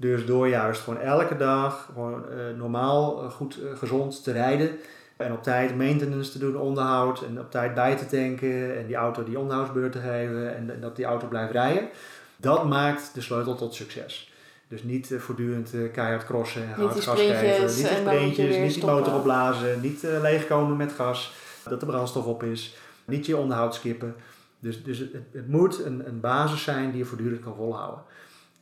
Dus door juist gewoon elke dag gewoon uh, normaal, uh, goed, uh, gezond te rijden. En op tijd maintenance te doen, onderhoud. En op tijd bij te tanken. En die auto die onderhoudsbeurt te geven. En, en dat die auto blijft rijden. Dat maakt de sleutel tot succes. Dus niet voortdurend keihard crossen en hard gas geven. Niet de sprintjes, niet die motor opblazen, niet leegkomen met gas, dat de brandstof op is. Niet je onderhoud skippen. Dus, dus het, het moet een, een basis zijn die je voortdurend kan volhouden.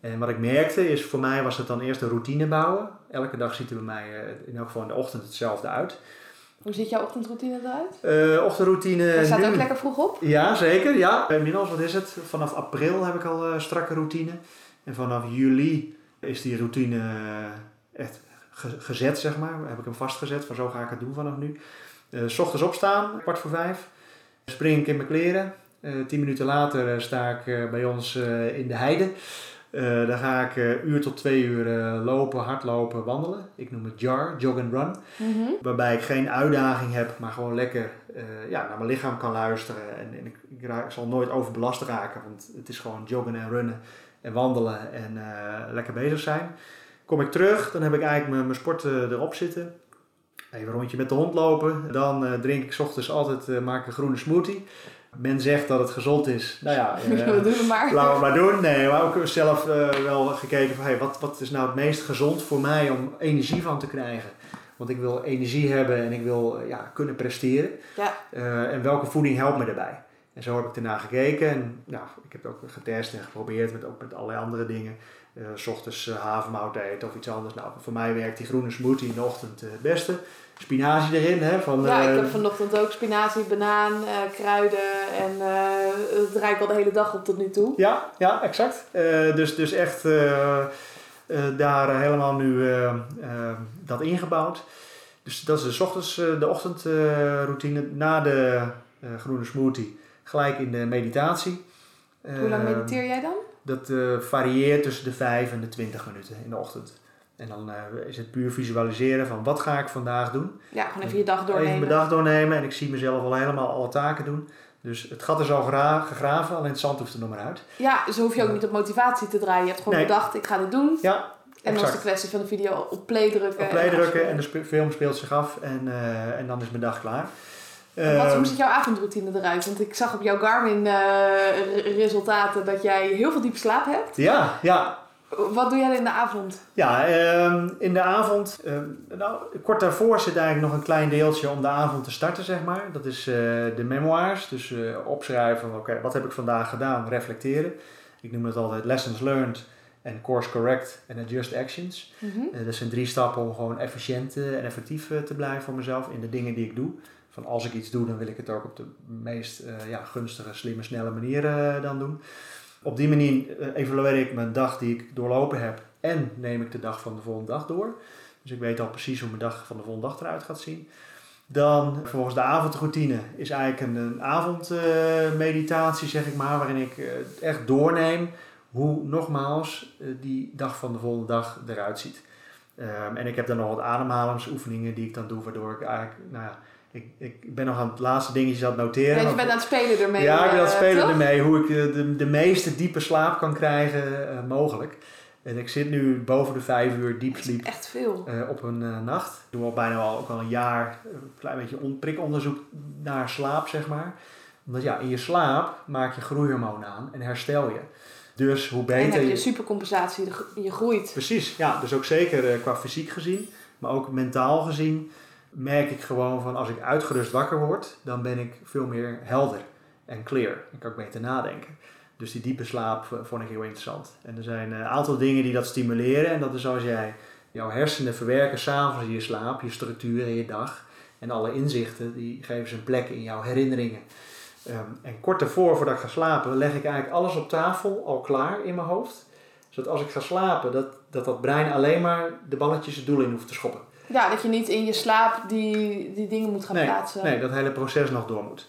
En wat ik merkte is, voor mij was het dan eerst een routine bouwen. Elke dag ziet er bij mij in elk geval in de ochtend hetzelfde uit. Hoe ziet jouw ochtendroutine eruit? Uh, ochtendroutine. Je staat ook lekker vroeg op? Ja, zeker. Ja. Inmiddels, wat is het? Vanaf april heb ik al uh, strakke routine. En vanaf juli is die routine echt gezet, zeg maar. Heb ik hem vastgezet van zo ga ik het doen vanaf nu. Uh, s ochtends opstaan, kwart voor vijf. Spring ik in mijn kleren. tien minuten later sta ik bij ons in de heide. Uh, dan ga ik uh, uur tot twee uur uh, lopen, hardlopen, wandelen. Ik noem het JAR, jog and run. Mm -hmm. Waarbij ik geen uitdaging heb, maar gewoon lekker ja, naar mijn lichaam kan luisteren. En, en ik, ik, raak, ik, zal nooit overbelast raken, want het is gewoon joggen en runnen en wandelen en lekker bezig zijn. Kom ik terug, dan heb ik eigenlijk mijn, mijn sport erop zitten. Even een rondje met de hond lopen. Dan drink ik s ochtends altijd maak een groene smoothie. Men zegt dat het gezond is. Nou ja, uh, we doen het maar. laten we maar doen. Nee, we hebben ook zelf uh, wel gekeken van hey, wat, wat is nou het meest gezond voor mij om energie van te krijgen. Want ik wil energie hebben en ik wil ja, kunnen presteren. Ja. Uh, en welke voeding helpt me daarbij? En zo heb ik ernaar gekeken. En nou, ik heb het ook getest en geprobeerd, met, ook met allerlei andere dingen. Uh, s ochtends uh, havermout eten of iets anders. Nou, voor mij werkt die groene smoothie in de ochtend het beste spinazie erin. Hè, van, ja, ik heb eh, vanochtend ook spinazie, banaan, uh, kruiden en uh, dat ik al de hele dag op tot nu toe. Ja, ja exact. dus, dus echt daar helemaal nu dat ingebouwd. Dus dat is de, ochtends, de ochtendroutine. Na de groene smoothie gelijk in de meditatie. Hoe lang mediteer jij dan? Dat varieert tussen de 5 en de 20 minuten in de ochtend. En dan uh, is het puur visualiseren van wat ga ik vandaag doen. Ja, gewoon even je dag doornemen. Even mijn dag doornemen en ik zie mezelf al helemaal alle taken doen. Dus het gat is al gegraven, alleen het zand hoeft er nog maar uit. Ja, dus hoef je ook niet op motivatie te draaien. Je hebt gewoon bedacht, ik ga dit doen. Ja, en dan is de kwestie van de video op play drukken. Op play drukken en de film speelt zich af en, uh, en dan is mijn dag klaar. En wat, hoe ehm, ziet jouw avondroutine eruit? Want ik zag op jouw Garmin uh, resultaten dat jij heel veel diep slaap hebt. Ja, ja. Wat doe jij in de avond? Ja, uh, in de avond, uh, nou, kort daarvoor zit eigenlijk nog een klein deeltje om de avond te starten, zeg maar. Dat is uh, de memoirs, dus eh, opschrijven van oké, wat heb ik vandaag gedaan, reflecteren. Ik noem het altijd lessons learned en course correct en adjust actions. Mm -hmm. dat zijn drie stappen om gewoon efficiënt en effectief te blijven voor mezelf in de dingen die ik doe. Van als ik iets doe, dan wil ik het ook op de meest ja, gunstige, slimme, snelle manier dan doen. Op die manier eh, evalueer ik mijn dag die ik doorlopen heb en neem ik de dag van de volgende dag door. Dus ik weet al precies hoe mijn dag van de volgende dag eruit gaat zien. Dan volgens de avondroutine is eigenlijk een, een avondmeditatie, zeg ik maar, waarin ik eh, echt doorneem hoe nogmaals eh, die dag van de volgende dag eruit ziet. Um, en ik heb dan nog wat ademhalingsoefeningen die ik dan doe, waardoor ik eigenlijk, nou ja, ik, ik ben nog aan het laatste dingetje aan het noteren. Ja, je bent aan het spelen ermee. Ja, ik ben aan het eh, spelen ermee. Hoe ik de, de, de meeste diepe slaap kan krijgen uh, mogelijk. En ik zit nu boven de vijf uur diepsleep. echt veel. Uh, op een uh, nacht. Ik doe al bijna al, ook al een jaar een klein beetje on, prikonderzoek naar slaap, zeg maar. Omdat ja, in je slaap maak je groeihormoon aan en herstel je. Dus hoe beter... En heb je, supercompensatie, je groeit. Precies, ja. Dus ook zeker qua fysiek gezien, maar ook mentaal gezien merk ik gewoon van als ik uitgerust wakker word, dan ben ik veel meer helder en clear. Dan kan ik beter nadenken. Dus die diepe slaap eh, vond ik heel interessant. En er zijn een aantal dingen die dat stimuleren. En dat is als jij jouw hersenen verwerken s'avonds in je slaap, je structuur in je dag. En alle inzichten, die geven ze een plek in jouw herinneringen. Um, en kort daarvoor, voordat ik ga slapen, leg ik eigenlijk alles op tafel al klaar in mijn hoofd. Zodat als ik ga slapen, dat dat, dat brein alleen maar de balletjes het doel in hoeft te schoppen. Ja, dat je niet in je slaap die, die dingen moet gaan plaatsen. Nee, dat hele proces nog door moet.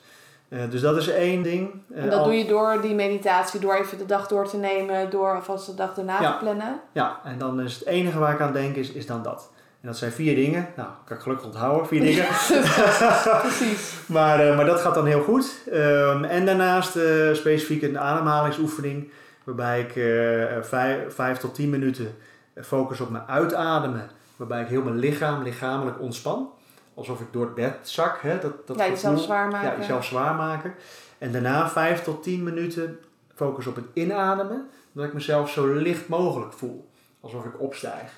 Uh, dus dat is één ding. Uh, en dat doe je door die meditatie, door even de dag door te nemen, door alvast de dag erna te plannen. Ja, en dan is het enige waar ik aan denk is, is dan dat. En dat zijn vier dingen. Nou, kan ik gelukkig onthouden, vier dingen. Precies. maar, uh, maar dat gaat dan heel goed. Um, en daarnaast specifiek een ademhalingsoefening, waarbij ik vijf, vijf tot tien minuten focus op mijn uitademen waarbij ik heel mijn lichaam lichamelijk ontspan. Alsof ik door het bed zak. Hè, dat, dat ja, jezelf zwaar maken. Ja, jezelf zwaar maken. En daarna 5 tot 10 minuten focus op het inademen. Dat ik mezelf zo licht mogelijk voel. alsof ik opstijg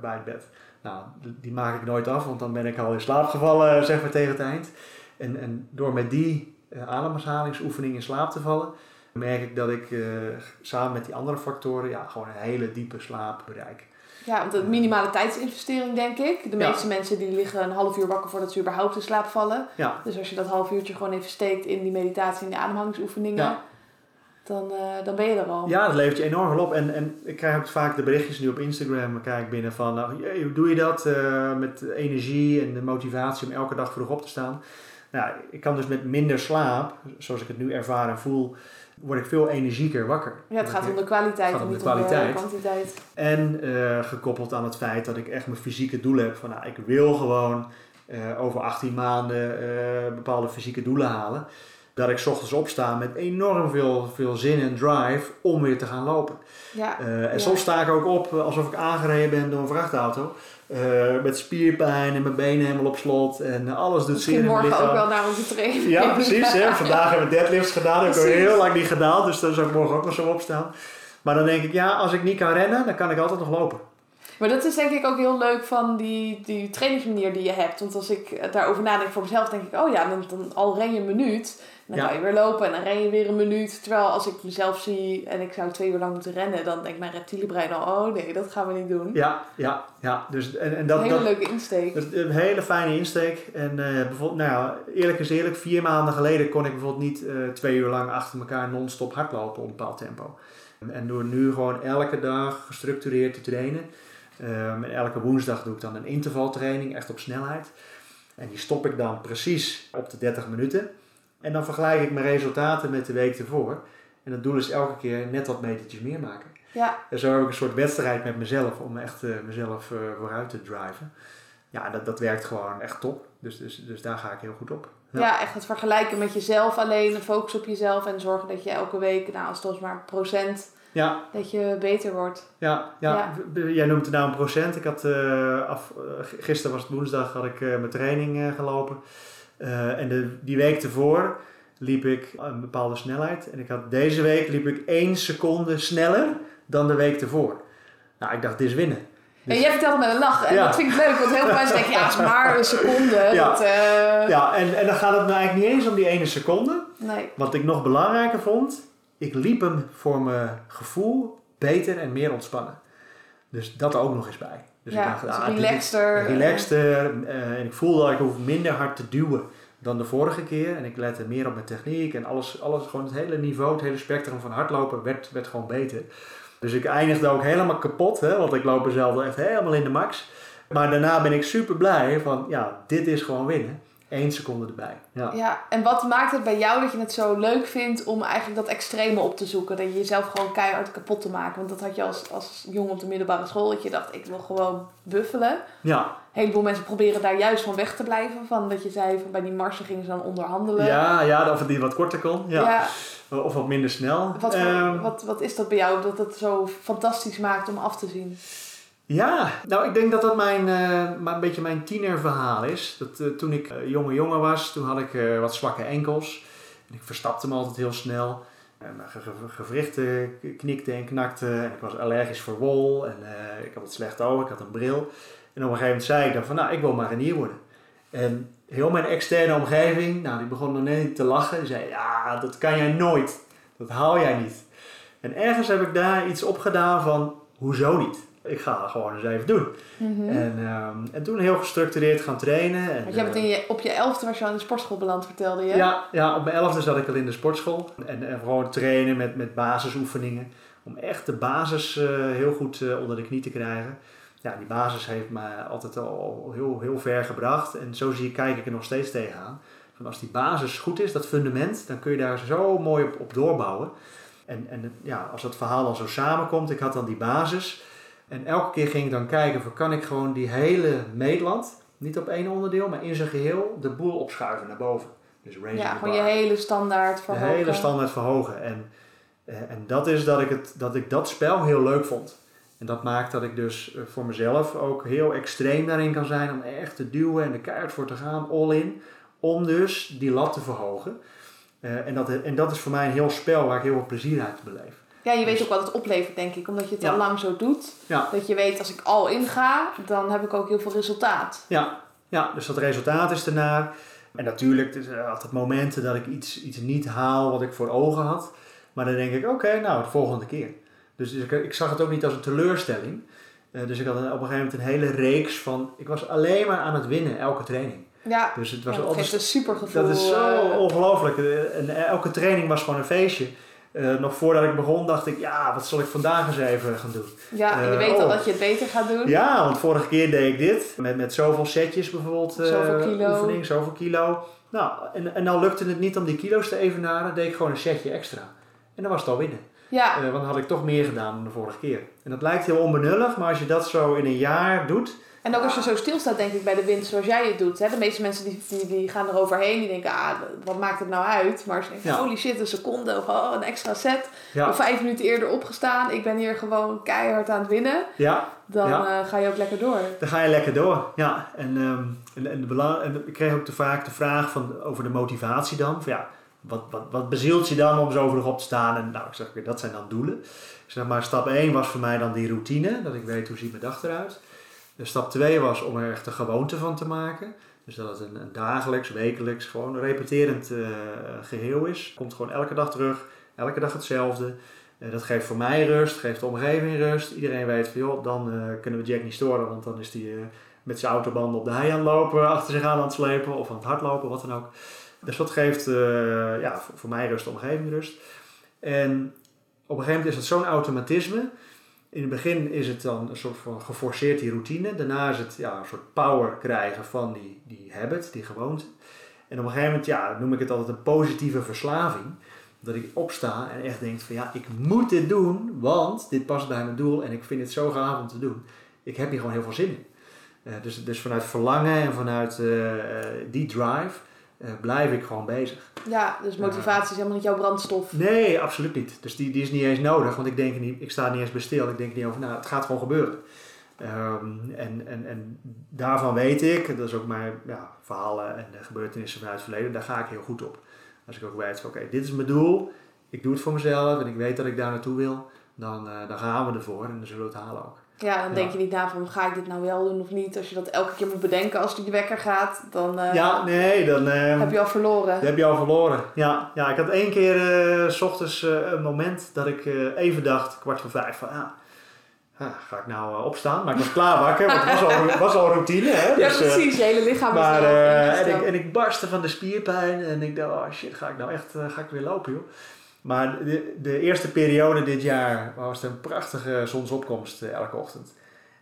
bij het bed. Nou, die maak ik nooit af, want dan ben ik al in slaap gevallen, zeg maar tegen het eind. En, en door met die ademhalingsoefening in slaap te vallen, merk ik dat ik samen met die andere factoren ja, gewoon een hele diepe slaap bereik. Ja, want de minimale tijdsinvestering denk ik. De meeste mensen die liggen een half uur wakker voordat ze überhaupt in slaap vallen. Ja. Dus als je dat half uurtje gewoon even steekt in die meditatie en die ademhalingsoefeningen, dan, uh, dan ben je er al. Ja, dat levert je enorm veel op. En, en ik krijg ook vaak de berichtjes nu op Instagram, kijk binnen van, nou, hoe doe je dat uh, met energie en de motivatie om elke dag vroeg op te staan? Nou, ik kan dus met minder slaap, zoals ik het nu ervaar en voel, word ik veel energieker wakker. Ja, het gaat om de kwaliteit en niet om de kwantiteit. En uh, gekoppeld aan het feit dat ik echt mijn fysieke doelen heb. Van nou, ik wil gewoon uh, over 18 maanden uh, bepaalde fysieke doelen halen. Dat ik ochtends opsta met enorm veel, veel zin en drive om weer te gaan lopen. Ja, en ja. soms sta ik ook op alsof ik aangereden ben door een vrachtauto. Uh, met spierpijn en mijn benen helemaal op slot en alles doet zeer in morgen ook wel naar onze training. Ja, precies. Hè? Vandaag hebben we deadlifts gedaan. Dat heb ik al heel lang niet gedaan, dus dan zou ik morgen ook nog zo opstaan. Maar dan denk ik, ja, als ik niet kan rennen, dan kan ik altijd nog lopen. Maar dat is denk ik ook heel leuk van die, die trainingsmanier die je hebt. Want als ik daarover nadenk voor mezelf, denk ik, oh ja, dan, dan al ren je een minuut. Dan ja. kan je weer lopen en dan ren je weer een minuut. Terwijl als ik mezelf zie en ik zou twee uur lang moeten rennen, dan denkt mijn reptiele brein al, oh nee, dat gaan we niet doen. Ja, ja, ja. Dus, en, en dat, een hele leuke insteek. Dat, een hele fijne insteek. En uh, bijvoorbeeld, nou ja, eerlijk is eerlijk, vier maanden geleden kon ik bijvoorbeeld niet uh, twee uur lang achter elkaar non-stop hardlopen op een bepaald tempo. En door nu gewoon elke dag gestructureerd te trainen. Um, en elke woensdag doe ik dan een intervaltraining, echt op snelheid. En die stop ik dan precies op de 30 minuten. En dan vergelijk ik mijn resultaten met de week ervoor. En het doel is elke keer net wat metertjes meer maken. Ja. En zo heb ik een soort wedstrijd met mezelf om echt uh, mezelf uh, vooruit te driven. Ja, dat, dat werkt gewoon echt top. Dus, dus, dus daar ga ik heel goed op. Ja. ja, echt het vergelijken met jezelf alleen, focus op jezelf en zorgen dat je elke week, nou als het maar een procent, ja. dat je beter wordt. Ja, ja. ja. jij noemt het nou een procent. Ik had, uh, af, gisteren was het woensdag, had ik mijn training gelopen. En de, die week ervoor liep ik een bepaalde snelheid. En ik had, deze week liep ik één seconde sneller dan de week ervoor. Nou, ik dacht, dit is winnen. Dus... En jij vertelt met een lach. En dat vind ik leuk, want heel veel mensen denken, ja, het is maar een seconde. Ja, dat, ja en, en dan gaat het me eigenlijk niet eens om die ene seconde. Nee. Wat ik nog belangrijker vond, ik liep hem voor mijn gevoel beter en meer ontspannen. Dus dat er ook nog eens bij. Dus ja, ik dacht, ah, relaxter. Relaxter. Uh, en ik voelde dat ik hoef minder hard te duwen dan de vorige keer. En ik lette meer op mijn techniek en alles, alles gewoon het hele niveau, het hele spectrum van hardlopen werd, werd gewoon beter. Dus ik eindigde ook helemaal kapot, hè, want ik loop er zelf echt helemaal in de max. Maar daarna ben ik super blij van, ja, dit is gewoon winnen. 1 seconde erbij. Ja. ja, en wat maakt het bij jou dat je het zo leuk vindt om eigenlijk dat extreme op te zoeken? Dat je jezelf gewoon keihard kapot te maken. Want dat had je als, als jongen op de middelbare school. Dat je dacht, ik wil gewoon buffelen. Ja. Een heleboel mensen proberen daar juist van weg te blijven. Van dat je zei, van bij die marsen gingen ze dan onderhandelen. Ja, ja of het die wat korter kon. Ja. Of wat minder snel. Wat, um, wat, wat is dat bij jou dat het zo fantastisch maakt om af te zien? Ja, nou ik denk dat dat mijn, uh, een beetje mijn tienerverhaal is. Dat, uh, toen ik uh, jonge jongen was, toen had ik wat zwakke enkels. En ik verstapte me altijd heel snel. En mijn ge gewrichten knikten en knakten. En ik was allergisch voor wol. En ik had het slecht oog, ik had een bril. En op een gegeven moment zei ik dan van, nou ik wil marinier worden. En heel mijn externe omgeving, nou die begon nog net te lachen. Die zei, ja dat kan jij nooit. Dat haal jij niet. En ergens heb ik daar iets opgedaan van, hoezo niet? Ik ga gewoon eens even doen. Mhm. en, um, en toen heel gestructureerd gaan trainen. En, Want je hebt in je, op je elfde was je al in de sportschool beland, vertelde je? Ja, ja op mijn elfde zat ik al in de sportschool. En, en gewoon trainen met, met basisoefeningen. Om echt de basis uh, heel goed uh, onder de knie te krijgen. Ja, die basis heeft me altijd al heel, heel ver gebracht. En zo zie, kijk ik er nog steeds tegenaan. Van als die basis goed is, dat fundament, dan kun je daar zo mooi op, op doorbouwen. En, en ja, als dat verhaal dan zo samenkomt, ik had dan die basis en elke keer ging ik dan kijken van kan ik gewoon die hele meetland, niet op één onderdeel, maar in zijn geheel, de boel opschuiven naar boven. Dus ja, gewoon je hele standaard verhogen. De hele standaard verhogen. En, eh, en dat is dat ik, het, dat ik dat spel heel leuk vond. En dat maakt dat ik dus eh, voor mezelf ook heel extreem daarin kan zijn om echt te duwen en de kaart voor te gaan, all in. Om dus die lat te verhogen. Uh, en, dat, en dat is voor mij een heel spel waar ik heel veel plezier uit beleef. Ja, je weet ook wat het oplevert, denk ik. Omdat je het al lang zo doet. Dat je weet, als ik al inga, dan heb ik ook heel veel resultaat. Ja, ja dus dat resultaat is ernaar. En natuurlijk, er zijn altijd momenten dat ik iets, iets niet haal wat ik voor ogen had. Maar dan denk ik, oké, nou, de volgende keer. Dus, dus ik, ik, zag het ook niet als een teleurstelling. Uh, dus ik had op een gegeven moment een hele reeks van... Ik was alleen maar aan het winnen, elke training. Ja, dus het was ja, dat altijd, een super gevoel. Dat is zo uh, ongelooflijk. En elke training was gewoon een feestje. Uh, nog voordat ik begon dacht ik, ja, wat zal ik vandaag eens even gaan doen? Ja, en je weet al oh. dat je het beter gaat doen. Ja, want vorige keer deed ik dit. Met, met zoveel setjes bijvoorbeeld. zoveel kilo. Oefening, zoveel kilo. Nou, en, en dan lukte het niet om die kilo's te evenaren. deed ik gewoon een setje extra. En dan was het al winnen. Ja. Want dan had ik toch meer gedaan dan de vorige keer. En dat lijkt heel onbenullig, maar als je dat zo in een jaar doet. En ook als je zo stilstaat, denk ik, bij de wind zoals jij het doet. Hè? De meeste mensen die, die, die gaan er overheen. Die denken, ah, wat maakt het nou uit? Maar ze denken, holy shit, een seconde of oh, een extra set. Of vijf minuten eerder opgestaan. Ik ben hier gewoon keihard aan het winnen. Ja. Dan uh, ga je ook lekker door. Dan ga je lekker door, ja. En, um, en, en, de belang, en ik kreeg ook te vaak de vraag van, over de motivatie dan. Van, ja, wat, wat, wat bezielt je dan om zo vroeg op te staan? En nou, ik zeg dat zijn dan doelen. Zeg maar, stap 1 was voor mij dan die routine, dat ik weet hoe ziet mijn dag eruit. Stap 2 was om er echt een gewoonte van te maken. Dus dat het een, dagelijks, wekelijks, gewoon repeterend uh, geheel is. Komt gewoon elke dag terug, elke dag hetzelfde. Uh, dat geeft voor mij rust, geeft de omgeving rust. Iedereen weet van joh, dan uh, kunnen we Jack niet storen, want dan is hij met zijn autobanden op de hei aan lopen, achter zich aan aan het slepen of aan het hardlopen, wat dan ook. Dus dat geeft ja, voor, mij rust, de omgeving rust. En op een gegeven moment is het zo'n automatisme. In het begin is het dan een soort van geforceerd die routine. Daarna is het ja, een soort power krijgen van die, die habit, die gewoonte. En op een gegeven moment ja, noem ik het altijd een positieve verslaving. Dat ik opsta en echt denk van ja, ik moet dit doen, want dit past bij mijn doel en ik vind het zo gaaf om te doen. Ik heb hier gewoon heel veel zin in. Uh, dus, dus vanuit verlangen en vanuit uh, die drive uh, blijf ik gewoon bezig. Ja, dus motivatie is helemaal niet jouw brandstof. Nee, absoluut niet. Dus die, die is niet eens nodig, want ik, denk niet, ik sta niet eens bij stil. Ik denk niet over, nou, het gaat gewoon gebeuren. Um, en, en, en daarvan weet ik, dat is ook mijn ja, verhalen en de gebeurtenissen vanuit het verleden, daar ga ik heel goed op. Als ik ook weet van, oké, dit is mijn doel, ik doe het voor mezelf en ik weet dat ik daar naartoe wil, dan, uh, dan gaan we ervoor en dan zullen we het halen ook. Ja, dan denk je niet na van ga ik dit nou wel doen of niet. Als je dat elke keer moet bedenken als die wekker gaat, dan uh, ja, nee, dan, uh, heb je al verloren. Dan heb je al verloren. Ja, ja ik had één keer uh, s ochtends een moment dat ik even dacht, kwart voor vijf, van ja, ga ik nou opstaan? Maar ik was klaar wakker, want het was al, was al routine. Hè? Dus, ja, precies, je hele lichaam maar, en, ik, en ik barstte van de spierpijn en ik dacht, oh shit, ga ik nou echt ga ik weer lopen joh. Maar de, de eerste periode dit jaar was het een prachtige zonsopkomst eh, elke ochtend.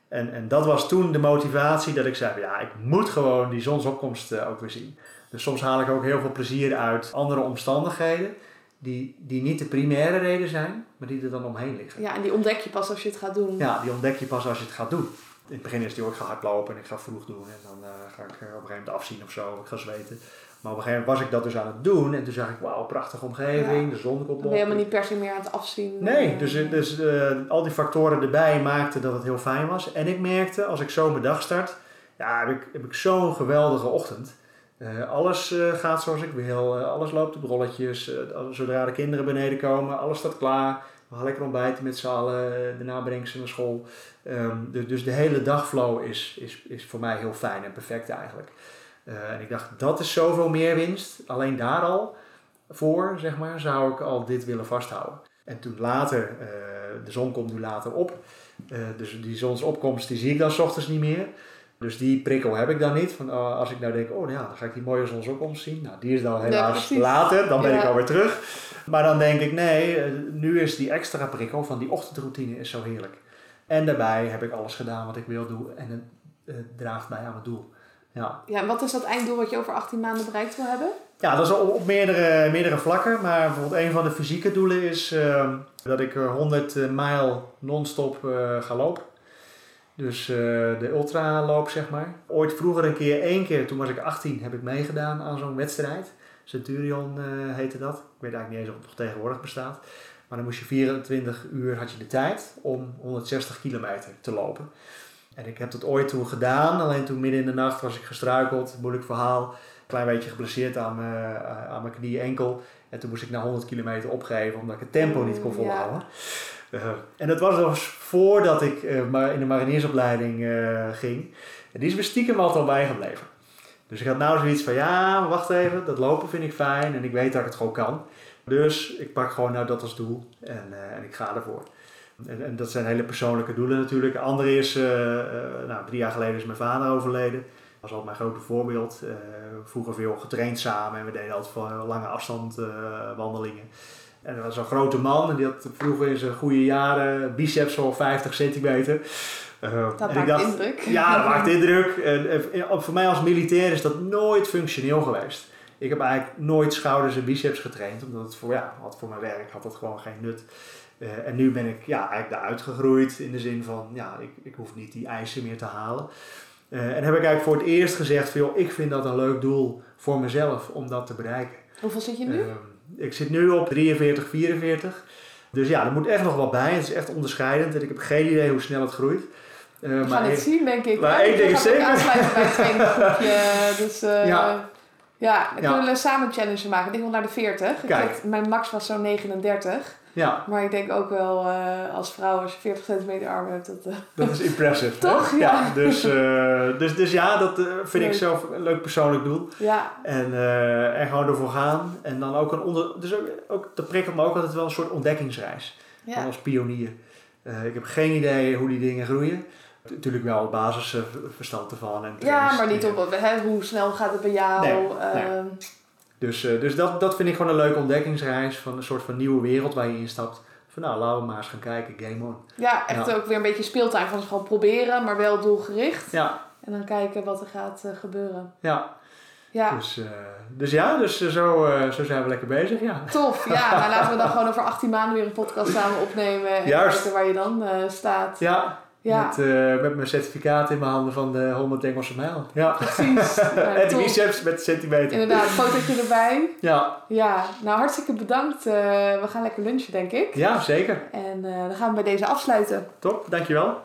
En, en dat was toen de motivatie dat ik zei, ja, ik moet gewoon die zonsopkomst eh, ook weer zien. Dus soms haal ik ook heel veel plezier uit andere omstandigheden die, die niet de primaire reden zijn, maar die er dan omheen liggen. Ja, en die ontdek je pas als je het gaat doen. Ja, die ontdek je pas als je het gaat doen. In het begin is die ook, ik ga hardlopen en ik ga vroeg doen en dan uh, ga ik op een gegeven moment afzien of zo, ik ga zweten. Maar op een gegeven moment was ik dat dus aan het doen. En toen zag ik, wauw, prachtige omgeving, de zon komt op. Dan ben je helemaal niet per se meer aan het afzien. Nee, dus, dus uh, al die factoren erbij maakten dat het heel fijn was. En ik merkte, als ik zo mijn dag start, ja, heb ik, heb ik zo'n geweldige ochtend. Uh, alles uh, gaat zoals ik wil, alles loopt op rolletjes. zodra de kinderen beneden komen, alles staat klaar. We gaan lekker ontbijten met z'n allen, daarna breng ik ze naar school. Um, dus, dus de hele dagflow is, is, is voor mij heel fijn en perfect eigenlijk. Uh, en ik dacht, dat is zoveel meer winst. Alleen daar al voor, zeg maar, zou ik al dit willen vasthouden. En toen later, uh, de zon komt nu later op. Uh, dus die zonsopkomst die zie ik dan s ochtends niet meer. Dus die prikkel heb ik dan niet. Van, als ik nou denk, oh ja, dan ga ik die mooie zonsopkomst zien. Nou, die is dan helaas later. Dan ben ja. ik alweer terug. Maar dan denk ik, nee, nu is die extra prikkel van die ochtendroutine is zo heerlijk. En daarbij heb ik alles gedaan wat ik wil doen. En het draagt bij aan mijn doel. Ja. ja, en wat is dat einddoel wat je over 18 maanden bereikt wil hebben? Ja, dat is op, op meerdere, meerdere vlakken. Maar bijvoorbeeld een van de fysieke doelen is uh, dat ik 100 eh, mijl non-stop uh, ga lopen. Dus uh, de ultraloop, zeg maar. Ooit vroeger een keer, één keer, toen was ik 18, heb ik meegedaan aan zo'n wedstrijd. Centurion heette dat. Ik weet eigenlijk niet eens of het nog tegenwoordig bestaat. Maar dan moest je 24 uur, had je de tijd om 160 kilometer te lopen. En ik heb dat ooit toen gedaan, alleen toen midden in de nacht was ik gestruikeld, moeilijk verhaal. klein beetje geblesseerd aan mijn, aan mijn knie enkel. En toen moest ik na 100 kilometer opgeven omdat ik het tempo niet kon volhouden. Ja. en dat was dus voordat ik in de mariniersopleiding ging. En die is me stiekem altijd al bijgebleven. Dus ik had nou zoiets van, ja, wacht even, dat lopen vind ik fijn en ik weet dat ik het gewoon kan. Dus ik pak gewoon nou dat als doel en, uh, en ik ga ervoor. En, en, dat zijn hele persoonlijke doelen natuurlijk. De andere is, uh, uh, nou, drie jaar geleden is mijn vader overleden. Dat was al mijn grote voorbeeld. vroeger veel getraind samen en we deden altijd van lange afstand wandelingen. En dat was een grote man en die had vroeger in zijn goede jaren biceps van 50 centimeter. Uh, dat maakt dacht, indruk. Ja, dat maakt indruk. En, voor mij als militair is dat nooit functioneel geweest. Ik heb eigenlijk nooit schouders en biceps getraind, omdat het voor, ja, had voor mijn werk had dat gewoon geen nut. Uh, en nu ben ik ja, eigenlijk daaruit gegroeid in de zin van, ja, ik, ik hoef niet die eisen meer te halen. Uh, en heb ik eigenlijk voor het eerst gezegd van, joh, ik vind dat een leuk doel voor mezelf om dat te bereiken. Hoeveel zit je nu? Uh, ik zit nu op 43, 44. Dus ja, er moet echt nog wat bij. Het is echt onderscheidend en ik heb geen idee hoe snel het groeit. Uh, we gaan het zien, denk ik. Maar één ding is zeker. aansluiten bij het traininggroepje. Dus ja. ja, dan kunnen we samen een challenge maken. Ik denk wel naar de 40. Kijk. mijn max was zo'n 39. Ja. Maar ik denk ook wel uh, als vrouw, als je 40 centimeter arm hebt, dat... dat is impressive. Toch? Ja. ja. dus, dus, dus ja, dat vind ik zelf een leuk persoonlijk doel. Ja. En, en gewoon ervoor gaan. En dan ook een onder... Dus ook, ook, dat prikkelt me ook altijd wel een soort ontdekkingsreis. Ja. Als pionier. ik heb geen idee hoe die dingen groeien. Natuurlijk wel basisverstand ervan. En ja, maar niet op hè, hoe snel gaat het bij jou. Nee, ehm. Dus, uh, dus dat, dat vind ik gewoon een leuke ontdekkingsreis van een soort van nieuwe wereld waar je instapt. Van nou, laten we maar eens gaan kijken, game on. Ja, echt ook weer een beetje speeltuin van gewoon proberen, maar wel doelgericht. Ja. En dan kijken wat er gaat uh, gebeuren. Ja. Ja. Dus, uh, dus ja, dus zo, zo zijn we lekker bezig, ja. Tof, ja. nou, laten we dan gewoon over 18 maanden weer een podcast samen opnemen. En Juist. kijken waar je dan staat. Ja, ja. Met, uh, met mijn certificaat in mijn handen van de 100 Engelse mijl. Ja. Precies. en de biceps met centimeter. Inderdaad, fotootje erbij. Ja. Ja, nou hartstikke bedankt. Uh, we gaan lekker lunchen, denk ik. Ja, zeker. En uh, dan gaan we bij deze afsluiten. Top, dankjewel.